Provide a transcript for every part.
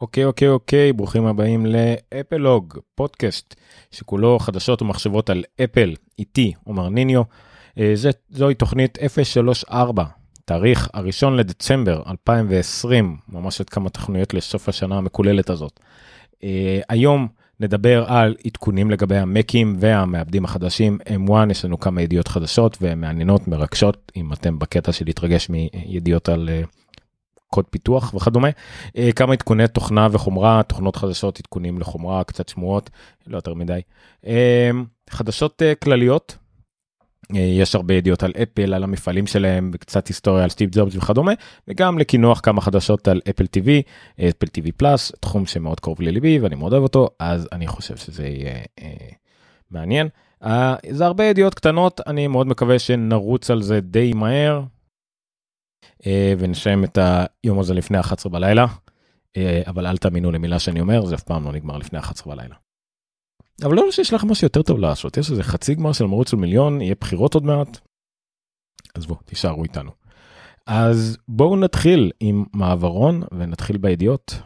אוקיי אוקיי אוקיי ברוכים הבאים לאפלוג פודקאסט שכולו חדשות ומחשבות על אפל איתי עומר ניניו. אה, זה, זוהי תוכנית 034 תאריך הראשון לדצמבר 2020 ממש עוד כמה תוכניות לסוף השנה המקוללת הזאת. אה, היום נדבר על עדכונים לגבי המקים והמעבדים החדשים M1 יש לנו כמה ידיעות חדשות ומעניינות מרגשות אם אתם בקטע של להתרגש מידיעות על אה, קוד פיתוח וכדומה אה, כמה עדכוני תוכנה וחומרה תוכנות חדשות עדכונים לחומרה קצת שמועות לא יותר מדי אה, חדשות כלליות. יש הרבה ידיעות על אפל על המפעלים שלהם וקצת היסטוריה על סטיב ג'ובס וכדומה וגם לקינוח כמה חדשות על אפל טיווי אפל טיווי פלאס תחום שמאוד קרוב לליבי ואני מאוד אוהב אותו אז אני חושב שזה יהיה אה, מעניין. אה, זה הרבה ידיעות קטנות אני מאוד מקווה שנרוץ על זה די מהר אה, ונשם את היום הזה לפני 11 בלילה, אה, אבל אל תאמינו למילה שאני אומר, זה אף פעם לא נגמר לפני 11 בלילה. אבל לא שיש לך משהו יותר טוב לעשות, יש איזה חצי גמר של מרוץ למיליון, יהיה בחירות עוד מעט. אז בואו, תישארו איתנו. אז בואו נתחיל עם מעברון ונתחיל בידיעות.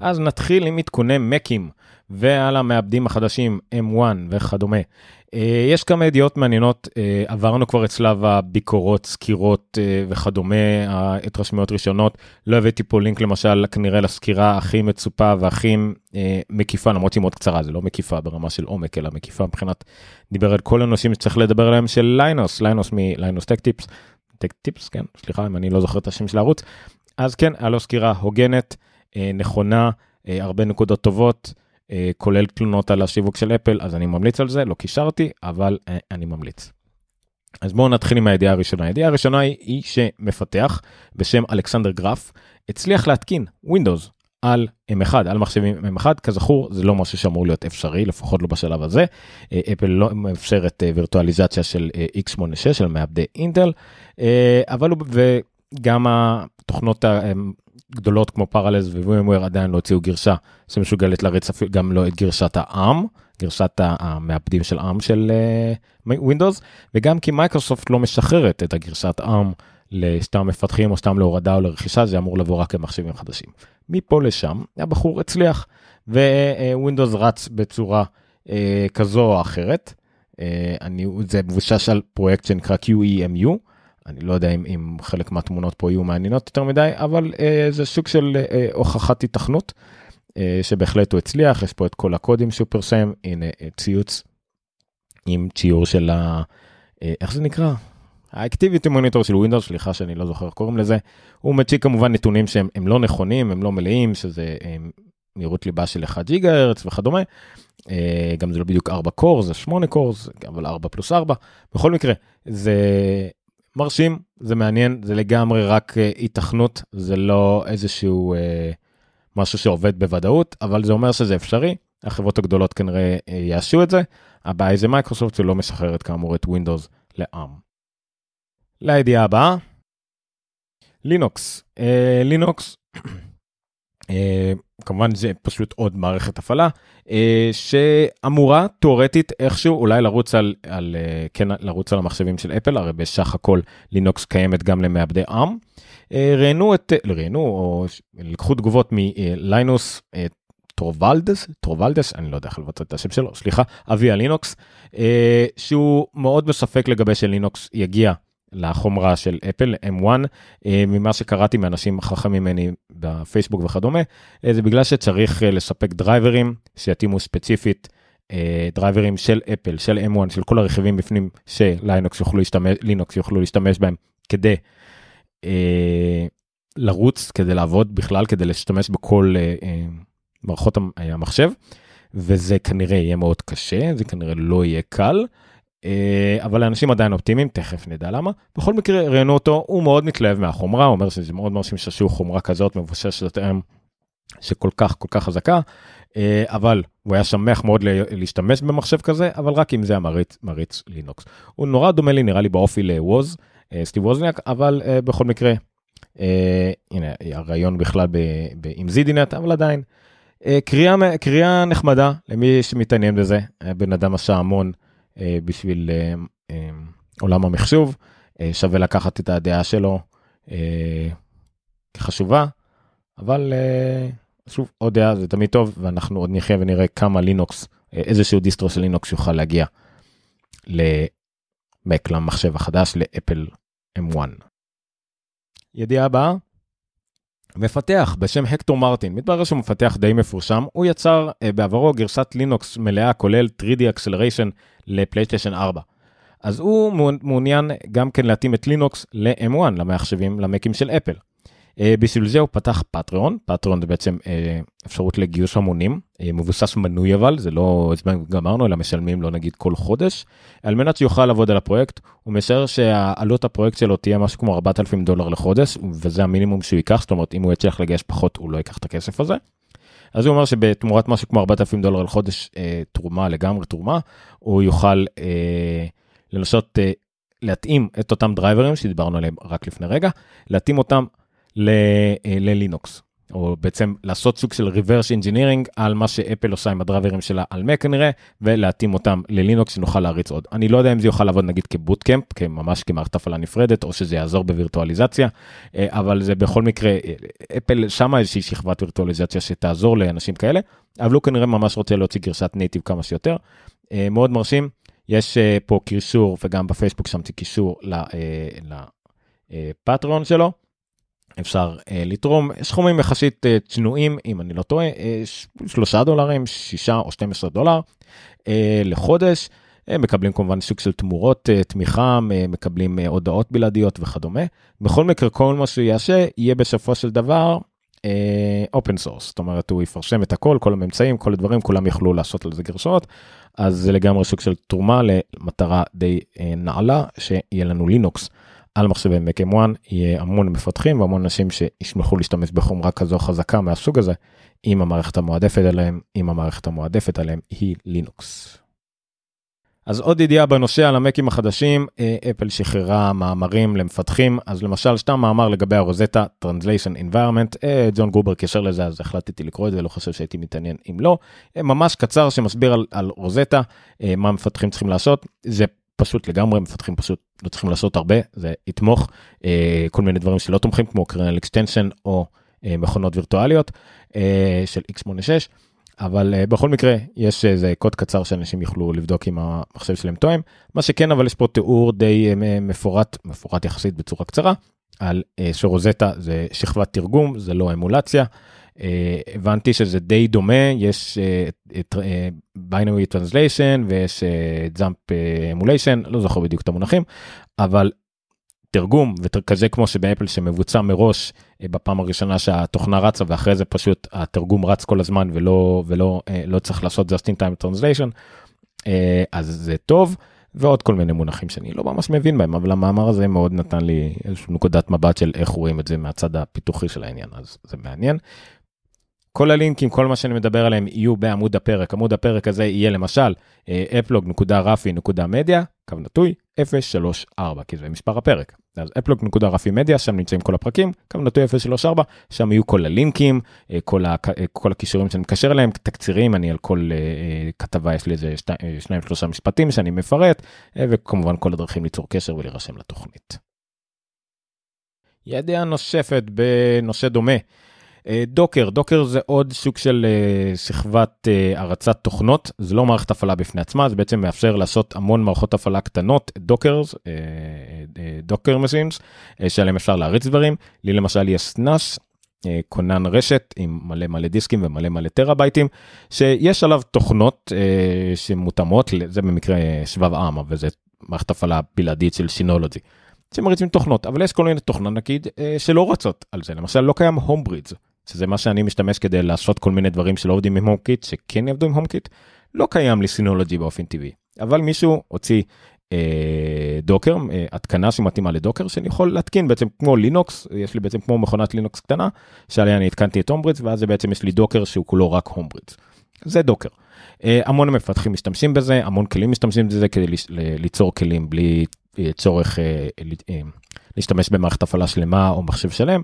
אז נתחיל עם עדכוני מקים ועל המעבדים החדשים M1 וכדומה. אה, יש כמה ידיעות מעניינות, אה, עברנו כבר את שלב הביקורות, סקירות אה, וכדומה, ההתרשמויות ראשונות. לא הבאתי פה לינק למשל כנראה לסקירה הכי מצופה והכי מקיפה, למרות שהיא מאוד קצרה, זה לא מקיפה ברמה של עומק, אלא מקיפה מבחינת, דיבר על כל הנושאים שצריך לדבר עליהם של Linus, Linus מ Linus Tech Tips, Tech Tips, כן, סליחה אם אני לא זוכר את השם של הערוץ. אז כן, היה לו סקירה הוגנת, נכונה, הרבה נקודות טובות. אה, כולל תלונות על השיווק של אפל, אז אני ממליץ על זה, לא קישרתי, אבל אה, אני ממליץ. אז בואו נתחיל עם הידיעה הראשונה. הידיעה הראשונה היא, היא שמפתח בשם אלכסנדר גרף הצליח להתקין Windows על M1, על מחשבים M1, כזכור זה לא משהו שאמור להיות אפשרי, לפחות לא בשלב הזה. אה, אפל לא מאפשרת וירטואליזציה של x86 של מעבדי אינטל, אבל הוא, וגם התוכנות גדולות כמו Parallels ו VMware עדיין לא הוציאו גרסה שמסוגלת להריץ גם לא את גרסת ה ARM, גרסת המעבדים של ARM של ווינדוס, אה, וגם כי מייקרוסופט לא משחררת את הגרסת ARM לסתם מפתחים או סתם להורדה או לרכישה, זה אמור לבוא רק למחשבים חדשים. מפה לשם הבחור הצליח, ווינדוס רץ בצורה אה, כזו או אחרת. Uh, אני, זה מבושש על פרויקט שנקרא QEMU. אני לא יודע אם, אם חלק מהתמונות פה יהיו מעניינות יותר מדי, אבל אה, זה סוג של אה, הוכחת התכנות, אה, שבהחלט הוא הצליח, יש פה את כל הקודים שהוא פרסם, הנה אה, ציוץ עם ציור של ה... אה, איך זה נקרא? האקטיביטי מוניטור של ווינדוס, סליחה שאני לא זוכר איך קוראים לזה, הוא מציג כמובן נתונים שהם לא נכונים, הם לא מלאים, שזה אה, מהירות ליבה של 1 ג'יגה הרץ וכדומה. אה, גם זה לא בדיוק 4 קור, זה 8 קור, אבל 4 פלוס 4. בכל מקרה, זה מרשים, זה מעניין, זה לגמרי רק אה, זה לא איזשהו אה, משהו שעובד בוודאות, אבל זה אומר שזה אפשרי, החברות הגדולות כנראה אה, יעשו את זה, הבעיה זה מייקרוסופט שלא משחררת כאמור את Windows לעם. לידיעה הבאה, לינוקס, אה, לינוקס כמובן זה פשוט עוד מערכת הפעלה אה, שאמורה תאורטית איכשהו אולי לרוץ על, על אה, כן לרוץ על המחשבים של אפל הרי בסך הכל לינוקס קיימת גם למעבדי ARM. ראיינו את ראיינו או לקחו תגובות מלינוס טורבלדס טורבלדס אני לא יודע איך לבצע את השם שלו סליחה אבי הלינוקס שהוא מאוד בספק לגבי שלינוקס יגיע לחומרה של אפל M1 אה, ממה שקראתי מאנשים חכמים ממני בפייסבוק וכדומה אה, זה בגלל שצריך אה, לספק דרייברים שיתאימו ספציפית דרייברים של אפל של M1 של כל הרכיבים בפנים שלינוקס יוכלו להשתמש לינוקס יוכלו להשתמש בהם כדי לרוץ כדי לעבוד בכלל כדי להשתמש בכל מערכות המחשב וזה כנראה יהיה מאוד קשה זה כנראה לא יהיה קל. אה, אבל האנשים עדיין אופטימיים, תכף נדע למה. בכל מקרה, ראיינו אותו, הוא מאוד מתלהב מהחומרה, הוא אומר שזה מאוד מרשים שעשו חומרה כזאת מבוששת אם שכל כך כל כך חזקה, אה, אבל הוא היה שמח מאוד להשתמש במחשב כזה, אבל רק אם זה המריץ מריץ לינוקס. הוא נורא דומה לי נראה לי באופי לווז, אה, סטיב ווזניאק, אבל בכל מקרה, הנה הרעיון בכלל עם זידינט, אבל עדיין. קריאה, קריאה נחמדה למי שמתעניין בזה, בן אדם עשה המון. אה, בשביל אה, אה, עולם המחשוב, שווה לקחת את הדעה שלו, חשובה, אבל שוב, עוד דעה זה תמיד טוב, ואנחנו עוד נחיה ונראה כמה לינוקס, איזשהו דיסטרו של לינוקס יוכל להגיע למק למחשב החדש, לאפל M1. ידיעה הבאה, מפתח בשם הקטור מרטין, מתברר שהוא מפתח די מפורשם, הוא יצר uh, בעברו גרסת לינוקס מלאה כולל 3D Acceleration לפלייסטיישן 4. אז הוא מעוניין גם כן להתאים את לינוקס ל-M1, למחשבים, למקים של אפל. Uh, בשביל זה הוא פתח פטריון, פטריון זה בעצם uh, אפשרות לגיוס המונים, uh, מבוסס מנוי אבל, זה לא זמן גמרנו, אלא משלמים לו נגיד כל חודש, על מנת שיוכל לעבוד על הפרויקט, הוא משער שהעלות הפרויקט שלו תהיה משהו כמו 4,000 דולר לחודש, וזה המינימום שהוא ייקח, זאת אומרת אם הוא יצליח לגייס פחות הוא לא ייקח את הכסף הזה. אז הוא אומר שבתמורת משהו כמו 4,000 דולר לחודש, אה, תרומה לגמרי תרומה, הוא יוכל אה, לנסות אה, להתאים את אותם דרייברים שדיברנו עליהם רק לפני רגע, להתאים אותם אה, ללינוקס, או בעצם לעשות סוג של reverse engineering על מה שאפל עושה עם הדרייברים שלה על Mac כנראה, ולהתאים אותם ללינוקס שנוכל להריץ עוד. אני לא יודע אם זה יוכל לעבוד נגיד כ Boot Camp, ממש כמערכת הפעלה נפרדת, או שזה יעזור בווירטואליזציה, אה, אבל זה בכל מקרה, אה, אפל שמה איזושהי שכבת וירטואליזציה שתעזור לאנשים כאלה, אבל הוא כנראה ממש רוצה להוציא גרסת נייטיב כמה שיותר. מאוד מרשים, יש פה קישור וגם בפייסבוק שמתי קישור לפטריון שלו. אפשר uh, לתרום. סכומים יחסית uh, צנועים אם אני לא טועה uh, 3 דולרים 6 או 12 דולר uh, לחודש. uh, מקבלים כמובן סוג של תמורות uh, תמיכה uh, מקבלים uh, הודעות בלעדיות וכדומה. בכל מקרה כל מה שהוא יעשה יהיה בסופו של דבר open source זאת אומרת הוא יפרסם את הכל כל הממצאים כל הדברים כולם יוכלו לעשות על זה גרסאות אז זה לגמרי סוג של תרומה למטרה כדי uh, נעלה שיהיה לנו לינוקס. על מחשבי Mac M1 יהיה המון מפתחים והמון אנשים שישמחו להשתמש בחומרה כזו חזקה מהסוג הזה, אם המערכת המועדפת עליהם, אם המערכת המועדפת עליהם היא לינוקס. אז עוד ידיעה בנושא על ה Mac-ים החדשים, אפל שחררה מאמרים למפתחים, אז למשל סתם מאמר לגבי ה Rosetta Translation Environment, ג'ון גרובר קשר לזה אז החלטתי לקרוא את זה, לא חושב שהייתי מתעניין אם לא, ממש קצר שמסביר על, על רוזטה, מה מפתחים צריכים לעשות, זה פשוט לגמרי מפתחים פשוט לא צריכים לעשות הרבה זה יתמוך אה, כל מיני דברים שלא תומכים כמו kernel extension או אה, מכונות וירטואליות אה, של x86 אבל אה, בכל מקרה יש איזה קוד קצר שאנשים יוכלו לבדוק אם המחשב שלהם תואם מה שכן אבל יש פה תיאור די אה, מפורט מפורט יחסית בצורה קצרה על אה, שרוזטה זה שכבת תרגום זה לא אמולציה. הבנתי שזה די דומה יש את uh, binary translation ויש jump emulation לא זוכר בדיוק את המונחים אבל תרגום וכזה כמו שבאפל שמבוצע מראש בפעם הראשונה שהתוכנה רצה ואחרי זה פשוט התרגום רץ כל הזמן ולא ולא לא צריך לעשות just in time translation אז זה טוב. ועוד כל מיני מונחים שאני לא ממש מבין בהם אבל המאמר הזה מאוד נתן לי איזושהי נקודת מבט של איך רואים את זה מהצד הפיתוחי של העניין אז זה מעניין. כל הלינקים, כל מה שאני מדבר עליהם יהיו בעמוד הפרק. עמוד הפרק הזה יהיה למשל אפלוג.רפי.מדיה, קו נטוי 034, כי זה מספר הפרק. אז אפלוג.רפי שם נמצאים כל הפרקים, קו נטוי 034, שם יהיו כל הלינקים, אה, כל, ה, אה, כל הקישורים שאני מקשר אליהם, תקצירים, אני על כל uh, כתבה יש לי איזה שתי, שניים שלושה משפטים שאני מפרט, וכמובן כל הדרכים ליצור קשר ולהירשם לתוכנית. ידיעה נוספת בנושא דומה. אה, Docker, Docker זה עוד סוג של אה, שכבת אה, הרצת תוכנות, זה לא מערכת הפעלה בפני עצמה, זה בעצם מאפשר לעשות המון מערכות הפעלה קטנות, Dockers, Docker machines, שעליהם אפשר להריץ דברים. לי למשל יש NAS, כונן רשת עם מלא מלא דיסקים ומלא מלא טראבייטים, שיש עליו תוכנות שמותאמות, זה במקרה שבבי ARM, וזה מערכת הפעלה בלעדית של Synology. שמריצים תוכנות אבל יש כל מיני תוכנה נגיד שלא רצות על זה למשל לא קיים Homebridge שזה מה שאני משתמש כדי לעשות כל מיני דברים שלא עובדים עם HomeKit שכן יעבדו עם HomeKit לא קיים לי Synology באופן טבעי אבל מישהו הוציא אה, Docker אה, התקנה שמתאימה ל Docker שאני יכול להתקין בעצם כמו לינוקס יש לי בעצם כמו מכונת לינוקס קטנה שעליה אני התקנתי את Homebridge ואז בעצם יש לי Docker שהוא כולו רק Homebridge. זה Docker. אה, המון מפתחים משתמשים בזה המון כלים משתמשים בזה כדי ליצור כלים בלי אה, צורך אה, אה, להשתמש במערכת הפעלה שלמה או מחשב שלם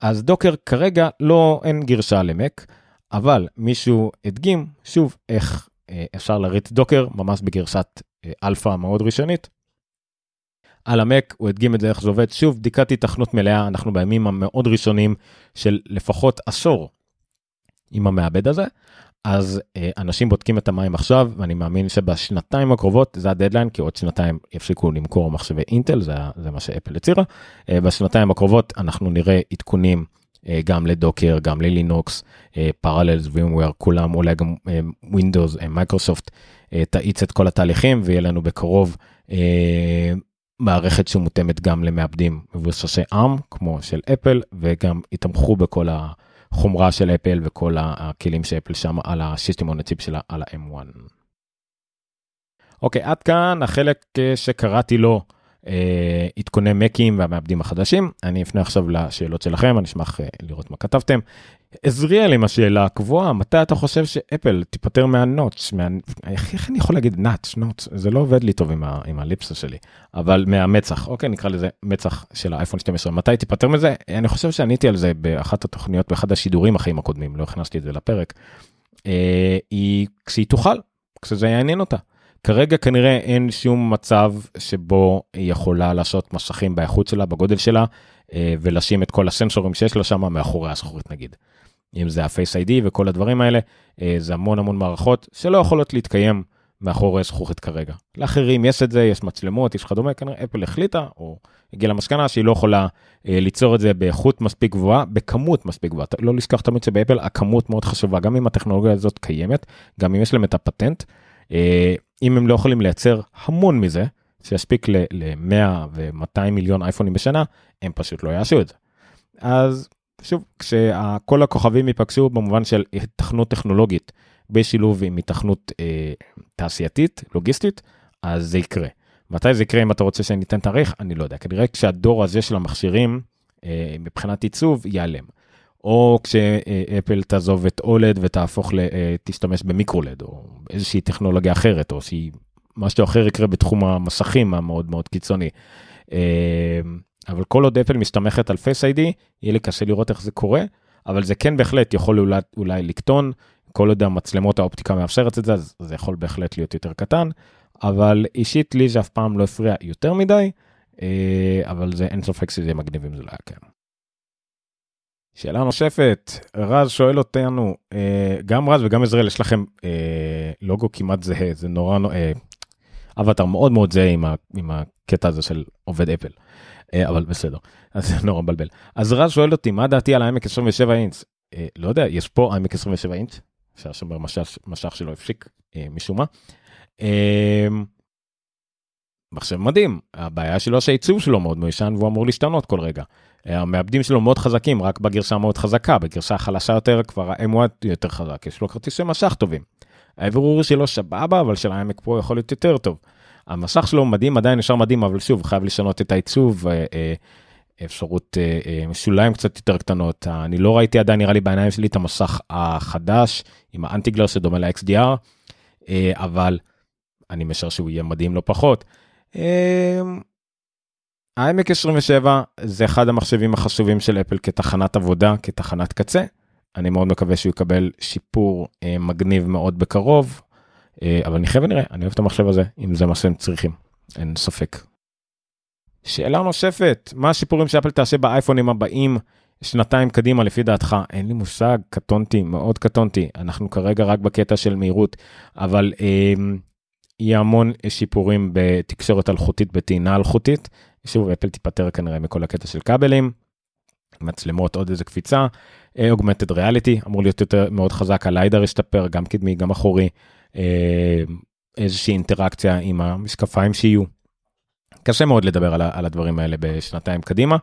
אז Docker כרגע לא אין גרסה ל Mac אבל מישהו הדגים שוב איך אפשר להריץ Docker ממש בגרסת אלפא מאוד ראשונית. על ה Mac, הוא הדגים את זה איך זה עובד. שוב, בדיקת היתכנות מלאה, אנחנו בימים המאוד ראשונים של לפחות עשור עם המעבד הזה. אז אה, אנשים בודקים את המים עכשיו, ואני מאמין שבשנתיים הקרובות, זה הדדליין, כי עוד שנתיים יפסיקו למכור מחשבי אינטל, זה, זה מה שאפל הצהירה. אה, בשנתיים הקרובות אנחנו נראה עדכונים אה, גם ל Docker, גם ל Linux, Parallels, VMware, כולם, אולי גם Windows, מייקרוסופט, תאיץ את כל התהליכים, ויהיה לנו בקרוב מערכת שמותאמת גם למעבדים מבוססי ARM, כמו של אפל, וגם יתמכו בכל ה... החומרה של אפל וכל הכלים שאפל שם על ה system on ה chip שלה על ה-M1. אוקיי, עד כאן החלק אה, שקראתי לו עדכוני מקים והמעבדים החדשים. אני אפנה עכשיו לשאלות שלכם, אני אשמח אה, לראות מה כתבתם. עזריאל עם השאלה הקבועה, מתי אתה חושב שאפל תיפטר מהנוטס, מה... איך, אני יכול להגיד נאט, נוטס, זה לא עובד לי טוב עם, ה, עם הליפסה שלי, אבל מהמצח, אוקיי, נקרא לזה מצח של האייפון 12, מתי תיפטר מזה? אני חושב שעניתי על זה באחת התוכניות, באחד השידורים החיים הקודמים, לא הכנסתי את זה לפרק. אה, היא, כשהיא תוכל, כשזה יעניין אותה. כרגע כנראה אין שום מצב שבו היא יכולה לעשות מסכים באיכות שלה, בגודל שלה, אה, ולשים את כל הסנסורים שיש לה שם מאחורי הזכורית נגיד. אם זה הפייס איי-די וכל הדברים האלה, אה, זה המון המון מערכות שלא יכולות להתקיים מאחורי זכוכית כרגע. לאחרים יש את זה, יש מצלמות, יש כדומה, כנראה אפל החליטה, או הגיעה למסקנה שהיא לא יכולה אה, ליצור את זה באיכות מספיק גבוהה, בכמות מספיק גבוהה. לא לשכוח תמיד שבאפל הכמות מאוד חשובה, גם אם הטכנולוגיה הזאת קיימת, גם אם יש להם את הפטנט, אם הם לא יכולים לייצר המון מזה, שיספיק ל-100 ו-200 מיליון אייפונים בשנה, הם פשוט לא יעשו את זה. אז שוב, כשכל הכוכבים ייפגשו במובן של התכנות טכנולוגית בשילוב עם התכנות אה, תעשייתית, לוגיסטית, אז זה יקרה. מתי זה יקרה אם אתה רוצה שאני אתן תאריך? אני לא יודע. כנראה כשהדור הזה של המכשירים אה, מבחינת עיצוב ייעלם. או כשאפל תעזוב את אולד ותהפוך, ל, אה, תשתמש במיקרולד או איזושהי טכנולוגיה אחרת, או שהיא משהו אחר יקרה בתחום המסכים המאוד מאוד קיצוני. אה, אבל כל עוד אפל מסתמכת על פייס איי-די, יהיה לי קשה לראות איך זה קורה, אבל זה כן בהחלט יכול אולי, אולי לקטון, כל עוד המצלמות האופטיקה מאפשרת את זה, אז זה יכול בהחלט להיות יותר קטן, אבל אישית לי זה אף פעם לא הפריע יותר מדי, אה, אבל זה אין ספק שזה מגניב אם זה לא היה קיים. שאלה נוספת, רז שואל אותנו, אה, גם רז וגם עזריאל, יש לכם אה, לוגו כמעט זהה, זה נורא, אבטר מאוד מאוד זהה עם, עם הקטע הזה של עובד אפל. אה, אבל בסדר, אז זה נורא מבלבל. אז רז שואל אותי, מה דעתי על העמק 27 אינץ? אה, לא יודע, יש פה עמק 27 אינץ, שהשומר משך שלו הפסיק אה, משום מה. מחשב מדהים, הבעיה שלו שהעיצוב שלו מאוד מיושן והוא אמור להשתנות כל רגע. המעבדים שלו מאוד חזקים, רק בגרשה מאוד חזקה, בגרשה חלשה יותר כבר ה-M1 יותר חזק, יש לו כרטיסי משך טובים. האוורור שלו סבבה, אבל של העמק פה יכול להיות יותר טוב. המסך שלו מדהים, עדיין נשאר מדהים, אבל שוב, חייב לשנות את העיצוב, אה, אה, אפשרות אה, שוליים קצת יותר קטנות. אני לא ראיתי עדיין, נראה לי בעיניים שלי, את המסך החדש עם האנטיגלר שדומה ל-XDR, אבל אני משער שהוא יהיה מדהים לא פחות. ה-IMAC 27 זה אחד המחשבים החשובים של אפל כתחנת עבודה, כתחנת קצה. אני מאוד מקווה שהוא יקבל שיפור מגניב מאוד בקרוב. אה, אבל נחיה ונראה, אני אוהב את המחשב הזה, אם זה מה שהם צריכים, אין ספק. שאלה נוספת, מה השיפורים שאפל תעשה באייפונים הבאים שנתיים קדימה לפי דעתך? אין לי מושג, קטונתי, מאוד קטונתי, אנחנו כרגע רק בקטע של מהירות, אבל אה, יהיה המון שיפורים בתקשורת אלחוטית, בטעינה אלחוטית. שוב, אפל תיפטר כנראה מכל הקטע של כבלים, מצלמות, עוד איזה קפיצה. אוגמנטד ריאליטי אמור להיות יותר מאוד חזק, הליידר ישתפר, גם קדמי, גם אחורי. אה, איזושהי אינטראקציה עם המשקפיים שיהיו. קשה מאוד לדבר על, על הדברים האלה בשנתיים קדימה.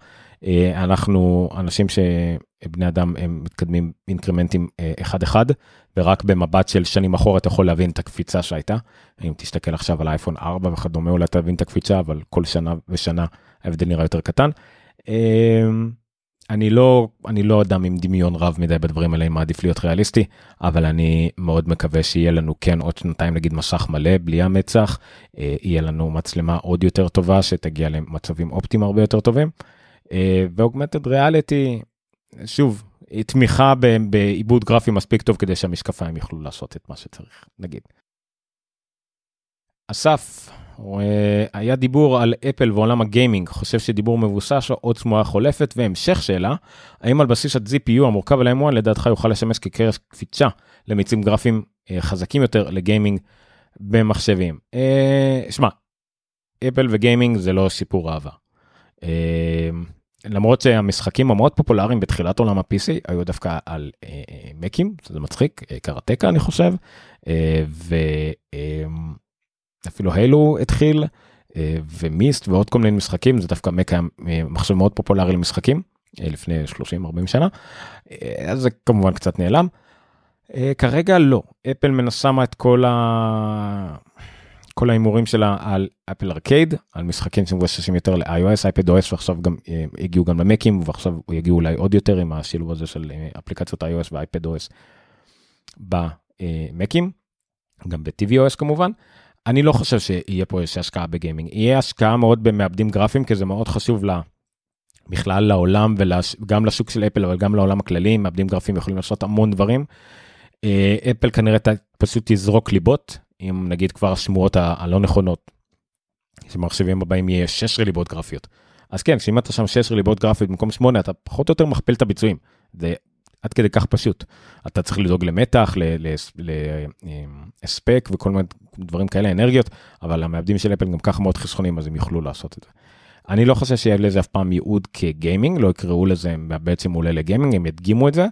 אה, אנחנו אנשים שבני אדם הם מתקדמים אינקרמנטים אה, אחד אחד ורק במבט של שנים אחורה אתה יכול להבין את הקפיצה שהייתה. אם תסתכל עכשיו על אייפון 4 וכדומה אולי תבין את הקפיצה אבל כל שנה ושנה ההבדל נראה יותר קטן. אני לא אני לא אדם עם דמיון רב מדי בדברים האלה, אני מעדיף להיות ריאליסטי, אבל אני מאוד מקווה שיהיה לנו כן עוד שנתיים נגיד מסך מלא בלי המצח, אה, יהיה לנו מצלמה עוד יותר טובה שתגיע למצבים אופטיים הרבה יותר טובים. אה, ואוגמנטד ריאליטי, שוב, תמיכה בעיבוד גרפי מספיק טוב כדי שהמשקפיים יוכלו לעשות את מה שצריך, נגיד. אסף היה דיבור על אפל ועולם הגיימינג, חושב שדיבור מבוסס או שמועה חולפת, והמשך שאלה, האם על בסיס ה-GPU המורכב על ה-M1 לדעתך יוכל לשמש כקרש קפיצה למיצים גרפיים חזקים יותר לגיימינג במחשבים. שמע, אפל וגיימינג זה לא סיפור אהבה. למרות שהמשחקים המאוד פופולריים בתחילת עולם ה-PC היו דווקא על מקים, זה מצחיק, קראטקה אני חושב, ואפילו הילו התחיל, ומיסט ועוד כל מיני משחקים, זה דווקא מק היה מחשב מאוד פופולרי למשחקים, לפני 30-40 שנה, אז זה כמובן קצת נעלם. כרגע לא, אפל מנסה את כל ה... כל ההימורים שלה על אפל ארקייד, על משחקים שמבוססים יותר ל-iOS, אייפד OS ועכשיו גם הגיעו גם למקים ועכשיו יגיעו אולי עוד יותר עם השילוב הזה של אפליקציות iOS ואייפד OS במקים, גם ב-tvOS כמובן. אני לא חושב שיהיה פה איזושהי השקעה בגיימינג, יהיה השקעה מאוד במעבדים גרפיים כי זה מאוד חשוב לה, בכלל לעולם וגם לשוק של אפל אבל גם לעולם הכללי, מעבדים גרפיים יכולים לעשות המון דברים. אפל כנראה פשוט תזרוק ליבות אם נגיד כבר השמועות הלא נכונות, שמחשבים הבאים יהיה 16 ליבות גרפיות. אז כן, כשאם אתה שם 16 ליבות גרפיות במקום 8, אתה פחות או יותר מכפיל את הביצועים. זה עד כדי כך פשוט. אתה צריך לדאוג למתח, להספק וכל מיני דברים כאלה, אנרגיות, אבל המעבדים של אפל גם ככה מאוד חסכונים, אז הם יוכלו לעשות את זה. אני לא חושב שיהיה לזה אף פעם ייעוד כגיימינג, לא יקראו לזה בעצם עולה לגיימינג, הם ידגימו את זה.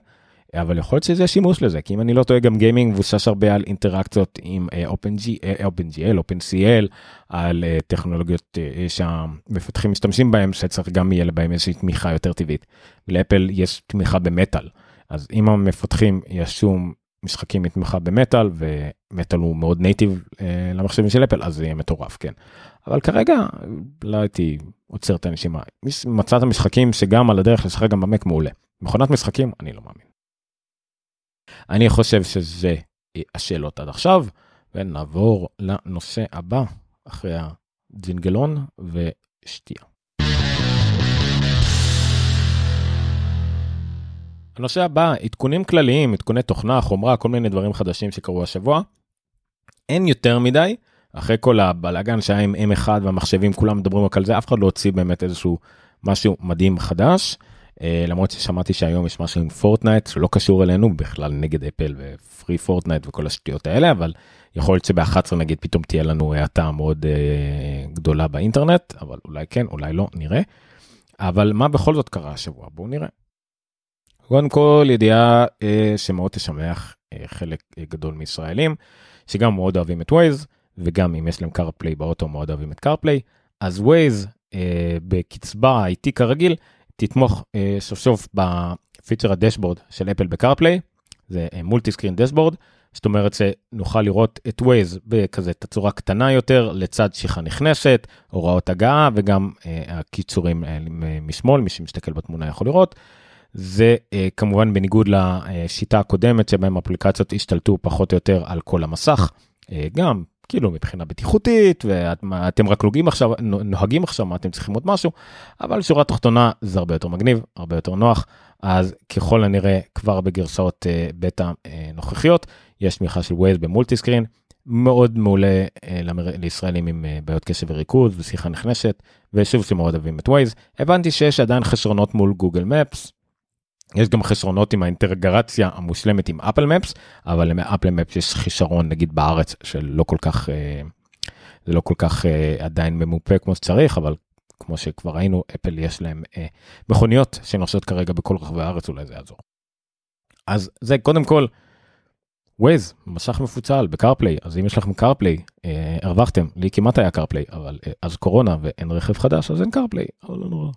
אבל יכול להיות שזה שימוש לזה כי אם אני לא טועה גם גיימינג מבוסס הרבה על אינטראקציות עם OpenGL, OpenGL, OpenCL, על uh, טכנולוגיות שהמפתחים משתמשים בהם שצריך גם יהיה לבהם איזושהי תמיכה יותר טבעית. לאפל יש תמיכה במטאל אז אם המפתחים יעשו משחקים מתמיכה במטאל ומטאל הוא מאוד נייטיב uh, למחשבים של אפל אז זה יהיה מטורף כן. אבל כרגע לא הייתי עוצר את הנשימה מצאת משחקים שגם על הדרך לשחק גם במק מעולה. מכונת משחקים אני לא מאמין. אני חושב שזה השלכות עד עכשיו, ונעבור לנושא הבא אחרי הג'ינגלון ושתייה. הנושא הבא, עדכונים כלליים, עדכוני תוכנה, חומרה, כל מיני דברים חדשים שקרו השבוע. אין יותר מדי, אחרי כל הבלאגן שהיה עם M1 והמחשבים כולם מדברים רק על זה, אף אחד לא הוציא באמת איזשהו משהו מדהים חדש. Uh, למרות ששמעתי שהיום יש משהו עם Fortnite שלא קשור אלינו בכלל נגד אפל ו Free Fortnite וכל השטויות האלה אבל יכול להיות שב-11 נגיד פתאום תהיה לנו האטה מאוד uh, גדולה באינטרנט אבל אולי כן אולי לא נראה. אבל מה בכל זאת קרה השבוע בואו נראה. קודם כל ידיעה uh, שמאוד תשמח uh, חלק uh, גדול מישראלים שגם מאוד אוהבים את Waze וגם אם יש להם CarPlay באוטו מאוד אוהבים את CarPlay אז Waze uh, בקצבה האיטי כרגיל תתמוך אה, סוף סוף בפיצ'ר ה dashboard של אפל ב CarPlay, זה מולטי סקרין דשבורד, זאת אומרת שנוכל לראות את ווייז בכזה תצורה קטנה יותר לצד שיחה נכנסת, הוראות הגעה וגם אה, הקיצורים אה, משמאל, מי שמסתכל בתמונה יכול לראות. זה אה, כמובן בניגוד לשיטה הקודמת שבהם אפליקציות השתלטו פחות או יותר על כל המסך, אה, גם כאילו מבחינה בטיחותית ואתם רק לוגים עכשיו נוהגים עכשיו מה אתם צריכים עוד משהו אבל שורה תחתונה זה הרבה יותר מגניב הרבה יותר נוח. אז ככל הנראה כבר בגרסאות uh, בטא נוכחיות יש תמיכה של Waze ב multi screen מאוד מעולה למר... לישראלים עם uh, בעיות קשב וריכוז ושיחה נכנסת ושוב שמאוד אוהבים את Waze הבנתי שיש עדיין חסרונות מול Google Maps יש גם חסרונות עם האינטגרציה המושלמת עם Apple Maps אבל ל Apple Maps יש חיסרון נגיד בארץ שלא כל כך אה, זה לא כל כך אה, עדיין ממופה כמו שצריך אבל כמו שכבר ראינו אפל יש להם אה, מכוניות שנוסעות כרגע בכל רחבי הארץ אולי זה יעזור. אז זה קודם כל. Waze מסך מפוצל ב CarPlay אז אם יש לכם CarPlay הרווחתם לי כמעט היה CarPlay אבל אז קורונה ואין רכב חדש אז אין CarPlay אבל לא נורא.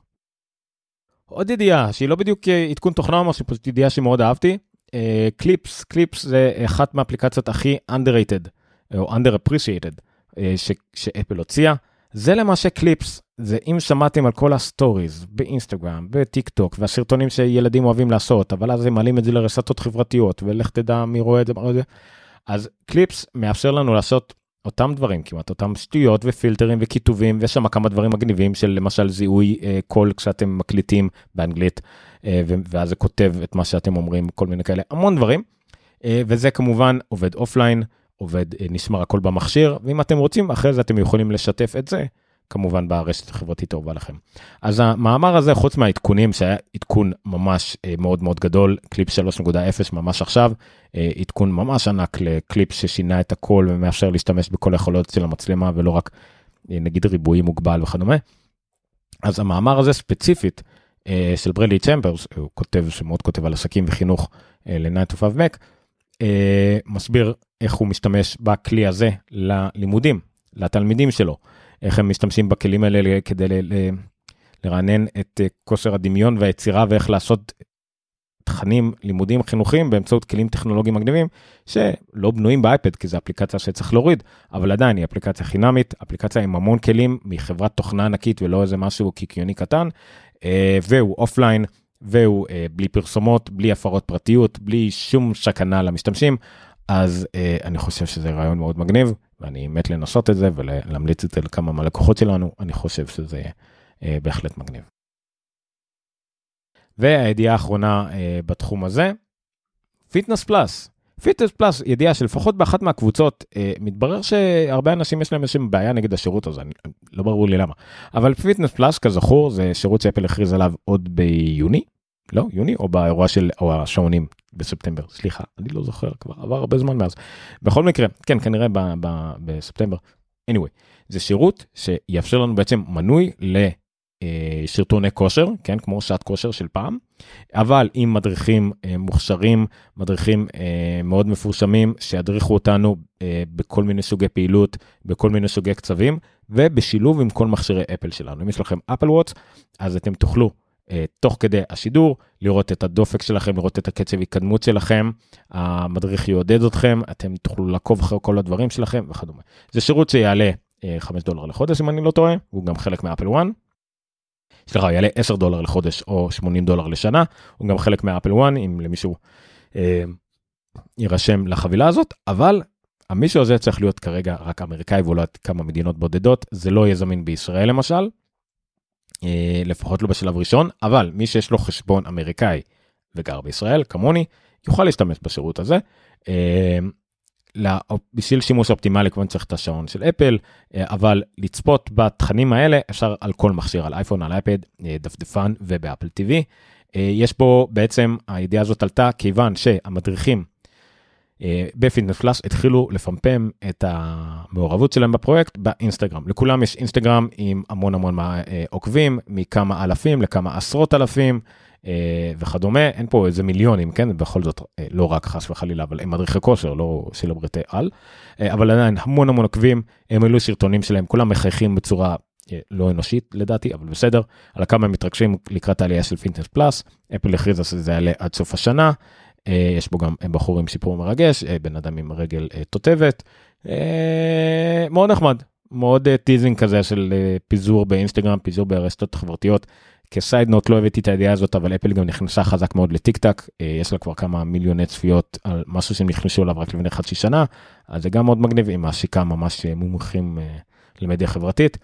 עוד ידיעה שהיא לא בדיוק אה, עדכון תוכנה או משהו, פשוט ידיעה שמאוד אהבתי. Clips, uh, Clips זה אחת מהאפליקציות הכי underrated או underappreciated ש, שאפל הוציאה. זה למעשה קליפס, זה אם שמעתם על כל הסטוריז באינסטגרם, בטיק טוק והסרטונים שילדים אוהבים לעשות, אבל אז הם מעלים את זה לרשתות חברתיות ולך תדע מי רואה את זה. אז קליפס מאפשר לנו לעשות אותם דברים כמעט אותם שטויות ופילטרים וכיתובים ויש שם כמה דברים מגניבים של למשל זיהוי אה, קול כשאתם מקליטים באנגלית אה, ואז זה כותב את מה שאתם אומרים כל מיני כאלה המון דברים. אה, וזה כמובן עובד אופליין עובד, נשמר הכל במכשיר, ואם אתם רוצים, אחרי זה אתם יכולים לשתף את זה, כמובן ברשת החברתית טובה לכם. אז המאמר הזה, חוץ מהעדכונים, שהיה עדכון ממש מאוד מאוד גדול, קליפ 3.0 ממש עכשיו, עדכון ממש ענק לקליפ ששינה את הכל ומאפשר להשתמש בכל היכולות של המצלמה ולא רק נגיד ריבועי מוגבל וכדומה. אז המאמר הזה ספציפית של ברלי צ'מברס, הוא כותב שמאוד כותב על עסקים וחינוך ל-9 to 5 Mac, מסביר איך הוא משתמש בכלי הזה ללימודים, לתלמידים שלו, איך הם משתמשים בכלים האלה כדי לרענן את כושר הדמיון והיצירה ואיך לעשות תכנים לימודים חינוכיים באמצעות כלים טכנולוגיים מגניבים שלא בנויים באייפד כי זו אפליקציה שצריך להוריד אבל עדיין היא אפליקציה חינמית אפליקציה עם המון כלים מחברת תוכנה ענקית ולא איזה משהו קיקיוני קטן והוא אופליין והוא בלי פרסומות בלי הפרות פרטיות בלי שום סכנה למשתמשים. אז אני חושב שזה רעיון מאוד מגניב ואני מת לנסות את זה ולהמליץ את זה לכמה מהלקוחות שלנו אני חושב שזה בהחלט מגניב. והידיעה האחרונה אה, בתחום הזה, Fitness Plus. Fitness Plus, ידיעה שלפחות באחת מהקבוצות, אה, מתברר שהרבה אנשים יש להם איזושהי בעיה נגד השירות הזה, אני, לא ברור לי למה. אבל Fitness Plus, כזכור, זה שירות שאפל הכריז עליו עוד ביוני, לא, יוני, או באירוע של, או השעונים בספטמבר, סליחה, אני לא זוכר, כבר עבר הרבה זמן מאז. בכל מקרה, כן, כנראה ב, ב, בספטמבר. anyway, זה שירות שיאפשר לנו בעצם מנוי ל... סרטוני כושר, כן, כמו שעת כושר של פעם, אבל עם מדריכים מוכשרים, מדריכים מאוד מפורסמים, שידריכו אותנו בכל מיני סוגי פעילות, בכל מיני סוגי קצבים, ובשילוב עם כל מכשירי אפל שלנו. אם יש לכם אפל וואטס, אז אתם תוכלו תוך כדי השידור, לראות את הדופק שלכם, לראות את הקצב התקדמות שלכם, המדריך יעודד אתכם, אתם תוכלו לעקוב אחרי כל הדברים שלכם וכדומה. זה שירות שיעלה 5 דולר לחודש אם אני לא טועה, הוא גם חלק מאפל 1. סליחה, יעלה 10 דולר לחודש או 80 דולר לשנה, הוא גם חלק מאפל 1 אם למישהו אה, יירשם לחבילה הזאת, אבל המישהו הזה צריך להיות כרגע רק אמריקאי ואולי כמה מדינות בודדות, זה לא יהיה זמין בישראל למשל, אה, לפחות לא בשלב ראשון, אבל מי שיש לו חשבון אמריקאי וגר בישראל, כמוני, יוכל להשתמש בשירות הזה. אה, בשביל שימוש אופטימלי כמובן צריך את השעון של אפל אבל לצפות בתכנים האלה אפשר על כל מכשיר על אייפון על אייפד דפדפן ובאפל טיווי. יש פה בעצם הידיעה הזאת עלתה כיוון שהמדריכים בפיטנס פלאס התחילו לפמפם את המעורבות שלהם בפרויקט באינסטגרם. לכולם יש אינסטגרם עם המון המון עוקבים מכמה אלפים לכמה עשרות אלפים. וכדומה. אין פה איזה מיליונים כן? בכל זאת לא רק חס וחלילה אבל הם מדריכי כושר לא סלבריטי על. אבל עדיין המון המון עוקבים הם אלו סרטונים שלהם כולם מחייכים בצורה לא אנושית לדעתי אבל בסדר. על כמה הם מתרגשים לקראת העלייה של Fitness Plus. אפל הכריזה שזה יעלה עד סוף השנה יש בו גם בחור עם סיפור מרגש בן אדם עם רגל תותבת. מאוד נחמד מאוד teasing כזה של פיזור באינסטגרם פיזור ברשתות חברתיות כ side note לא הבאתי את הידיעה הזאת אבל אפל גם נכנסה חזק מאוד לטיק טוק יש לה כבר כמה מיליוני צפיות על משהו שהם נכנסו אליו רק לפני חצי שנה אז זה גם מאוד מגניב הם השיקה ממש מומחים למדיה חברתית.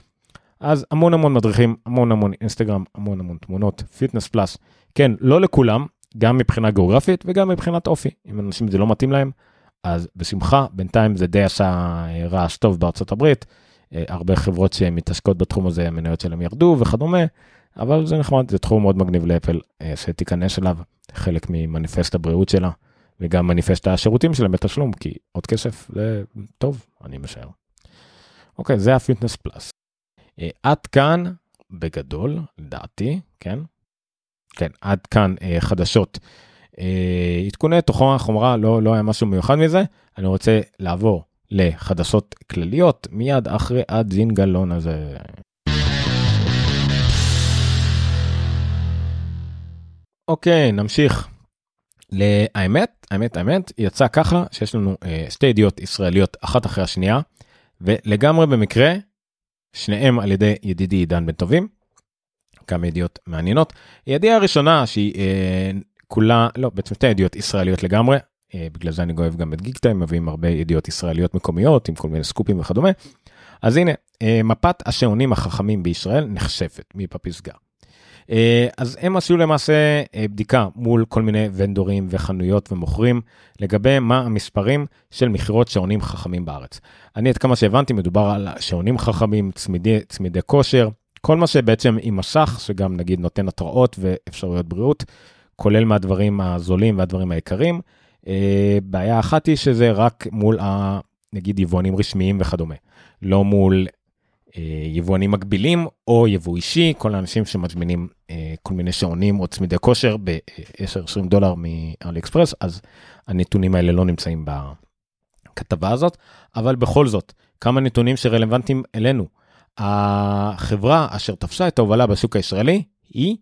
אז המון המון מדריכים המון המון אינסטגרם המון המון תמונות. Fitness Plus כן לא לכולם גם מבחינה גיאוגרפית וגם מבחינת אופי עם אנשים זה לא מתאים להם אז בשמחה בינתיים זה די עשה רעש טוב בארצות הברית הרבה חברות שמתעסקות בתחום הזה המניות שלהם ירדו וכדומה. אבל זה נחמד, זה תחום מאוד מגניב לאפל שתיכנס אליו, חלק ממניפסט הבריאות שלה, וגם מניפסט השירותים שלהם בתשלום, כי עוד כסף זה טוב, אני משער. אוקיי, זה הפיטנס פלאס. עד כאן, בגדול, לדעתי, כן? כן, עד כאן חדשות. עדכוני תוכנה חומרה, לא, לא היה משהו מיוחד מזה, אני רוצה לעבור לחדשות כלליות מיד אחרי הזינגלון הזה. אוקיי, נמשיך. לאמת, האמת, האמת, יצא ככה שיש לנו אה, שתי ידיעות ישראליות אחת אחרי השנייה, ולגמרי במקרה, שניהם על ידי ידידי עידן בן טובים. כמה ידיעות מעניינות. ידיעה הראשונה שהיא אה, כולה, לא, בעצם שתי ידיעות ישראליות לגמרי, אה, בגלל זה אני אוהב גם את גיק טיים, מביאים הרבה ידיעות ישראליות מקומיות עם כל מיני סקופים וכדומה. אז הנה, אה, מפת השעונים החכמים בישראל נחשפת מפסגה. אה, אז הם עשו למעשה אה, בדיקה מול כל מיני ונדורים וחנויות ומוכרים לגבי מה המספרים של מכירות שעונים חכמים בארץ. אני עד כמה שהבנתי מדובר על שעונים חכמים, צמידי, צמידי כושר, כל מה שבעצם עם מסך שגם נגיד נותן התראות ואפשרויות בריאות, כולל מהדברים הזולים והדברים היקרים. אה, בעיה אחת היא שזה רק מול ה... נגיד יבואנים רשמיים וכדומה, לא מול אה, יבואנים מקבילים או יבוא אישי, כל האנשים שמזמינים אה, כל מיני שעונים או צמידי כושר ב-10-20 דולר מאלי אקספרס, אז הנתונים האלה לא נמצאים בכתבה הזאת, אבל בכל זאת, כמה נתונים שרלוונטיים אלינו. החברה אשר תפסה את ההובלה בשוק הישראלי היא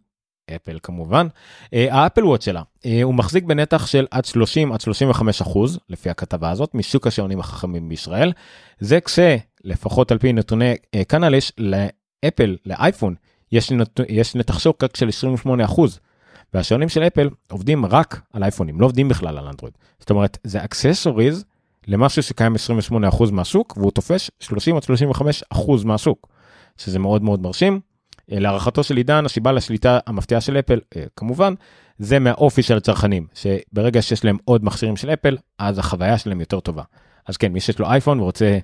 אפל כמובן, האפל וואט שלה, הוא מחזיק בנתח של עד 30 עד 35 אחוז לפי הכתבה הזאת משוק השעונים החכמים בישראל. זה כשלפחות על פי נתוני קנליש לאפל לאייפון יש, נת... יש נתח שוק רק של 28 אחוז. והשעונים של אפל עובדים רק על אייפונים לא עובדים בכלל על אנדרואיד. זאת אומרת זה אקססוריז למשהו שקיים 28 אחוז מהשוק והוא תופש 30 עד 35 אחוז מהשוק. שזה מאוד מאוד מרשים. אה, להערכתו של עידן, הסיבה לשליטה המפתיעה של אפל, אה, כמובן, זה מהאופי של הצרכנים, שברגע שיש להם עוד מכשירים של אפל, אז החוויה שלהם יותר טובה. אז כן, מי שיש לו אייפון ורוצה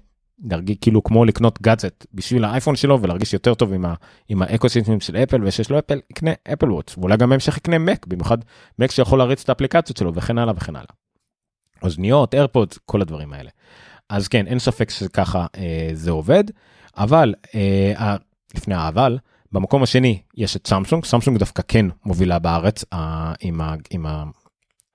להרגיש כאילו כמו לקנות גאדזט בשביל האייפון שלו ולהרגיש יותר טוב עם, ה, עם האקוסיסטמים של אפל ושיש לו אפל יקנה Apple Watch ואולי גם בהמשך יקנה מק במיוחד מק שיכול להריץ את האפליקציות שלו וכן הלאה וכן הלאה. אוזניות AirPods כל הדברים האלה. אז כן אין ספק שככה אה, זה עובד אבל אה, לפני האבל במקום השני יש את סמסונג, סמסונג דווקא כן מובילה בארץ אה, עם ה... עם ה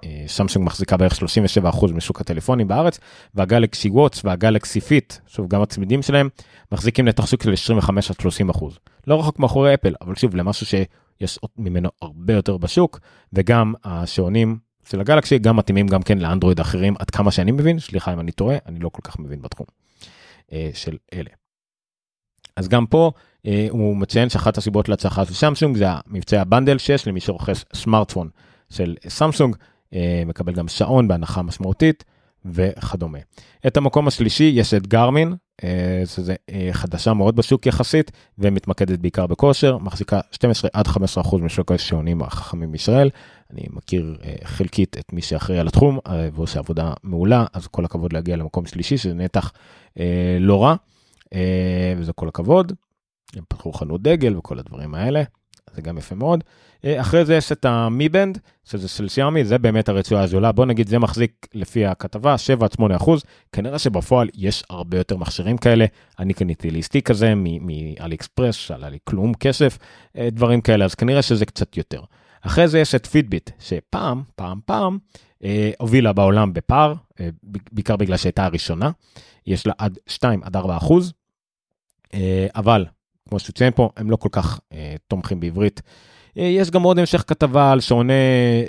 אה, סמסונג מחזיקה בערך 37% משוק הטלפונים בארץ וה Galaxy Watch וה Galaxy Fit, שוב גם הצמידים שלהם, מחזיקים נתח שוק של 25 30%. לא רחוק מאחורי אפל, אבל שוב למשהו שיש ממנו הרבה יותר בשוק וגם השעונים של הגלקסי גם מתאימים גם כן לאנדרואיד אחרים עד כמה שאני מבין, סליחה אם אני טועה, אני לא כל כך מבין בתחום אה, של אלה. אז גם פה אה, הוא מציין שאחת הסיבות להצלחה של סמסונג זה המבצע ה bundle 6 למי שרוכש סמארטפון של סמסונג, אה, מקבל גם שעון בהנחה משמעותית וכדומה. את המקום השלישי יש את גרמין, שזה חדשה מאוד בשוק יחסית ומתמקדת בעיקר בכושר, מחזיקה 12 עד 15 אחוז משוק השעונים החכמים בישראל. אני מכיר חלקית את מי שאחראי על התחום ועושה עבודה מעולה, אז כל הכבוד להגיע למקום שלישי שזה נתח לא רע. וזה כל הכבוד. הם פתחו חנות דגל וכל הדברים האלה, זה גם יפה מאוד. אה, אחרי זה יש את ה Mi Band, שזה של שיאומי, זה באמת הרצועה הזולה, בוא נגיד זה מחזיק לפי הכתבה 7 8 אחוז, כנראה שבפועל יש הרבה יותר מכשירים כאלה, אני קניתי לי סטיק כזה מאלי אקספרס, שעלה לי כלום כסף, אה, דברים כאלה, אז כנראה שזה קצת יותר. אחרי זה יש את Fitbit, שפעם, פעם, פעם, אה, הובילה בעולם בפער, אה, בעיקר בגלל שהייתה הראשונה, יש לה עד 2 עד 4 אחוז, אה, אבל כמו שציין פה, הם לא כל כך אה, תומכים בעברית. אה, יש גם עוד המשך כתבה על שעוני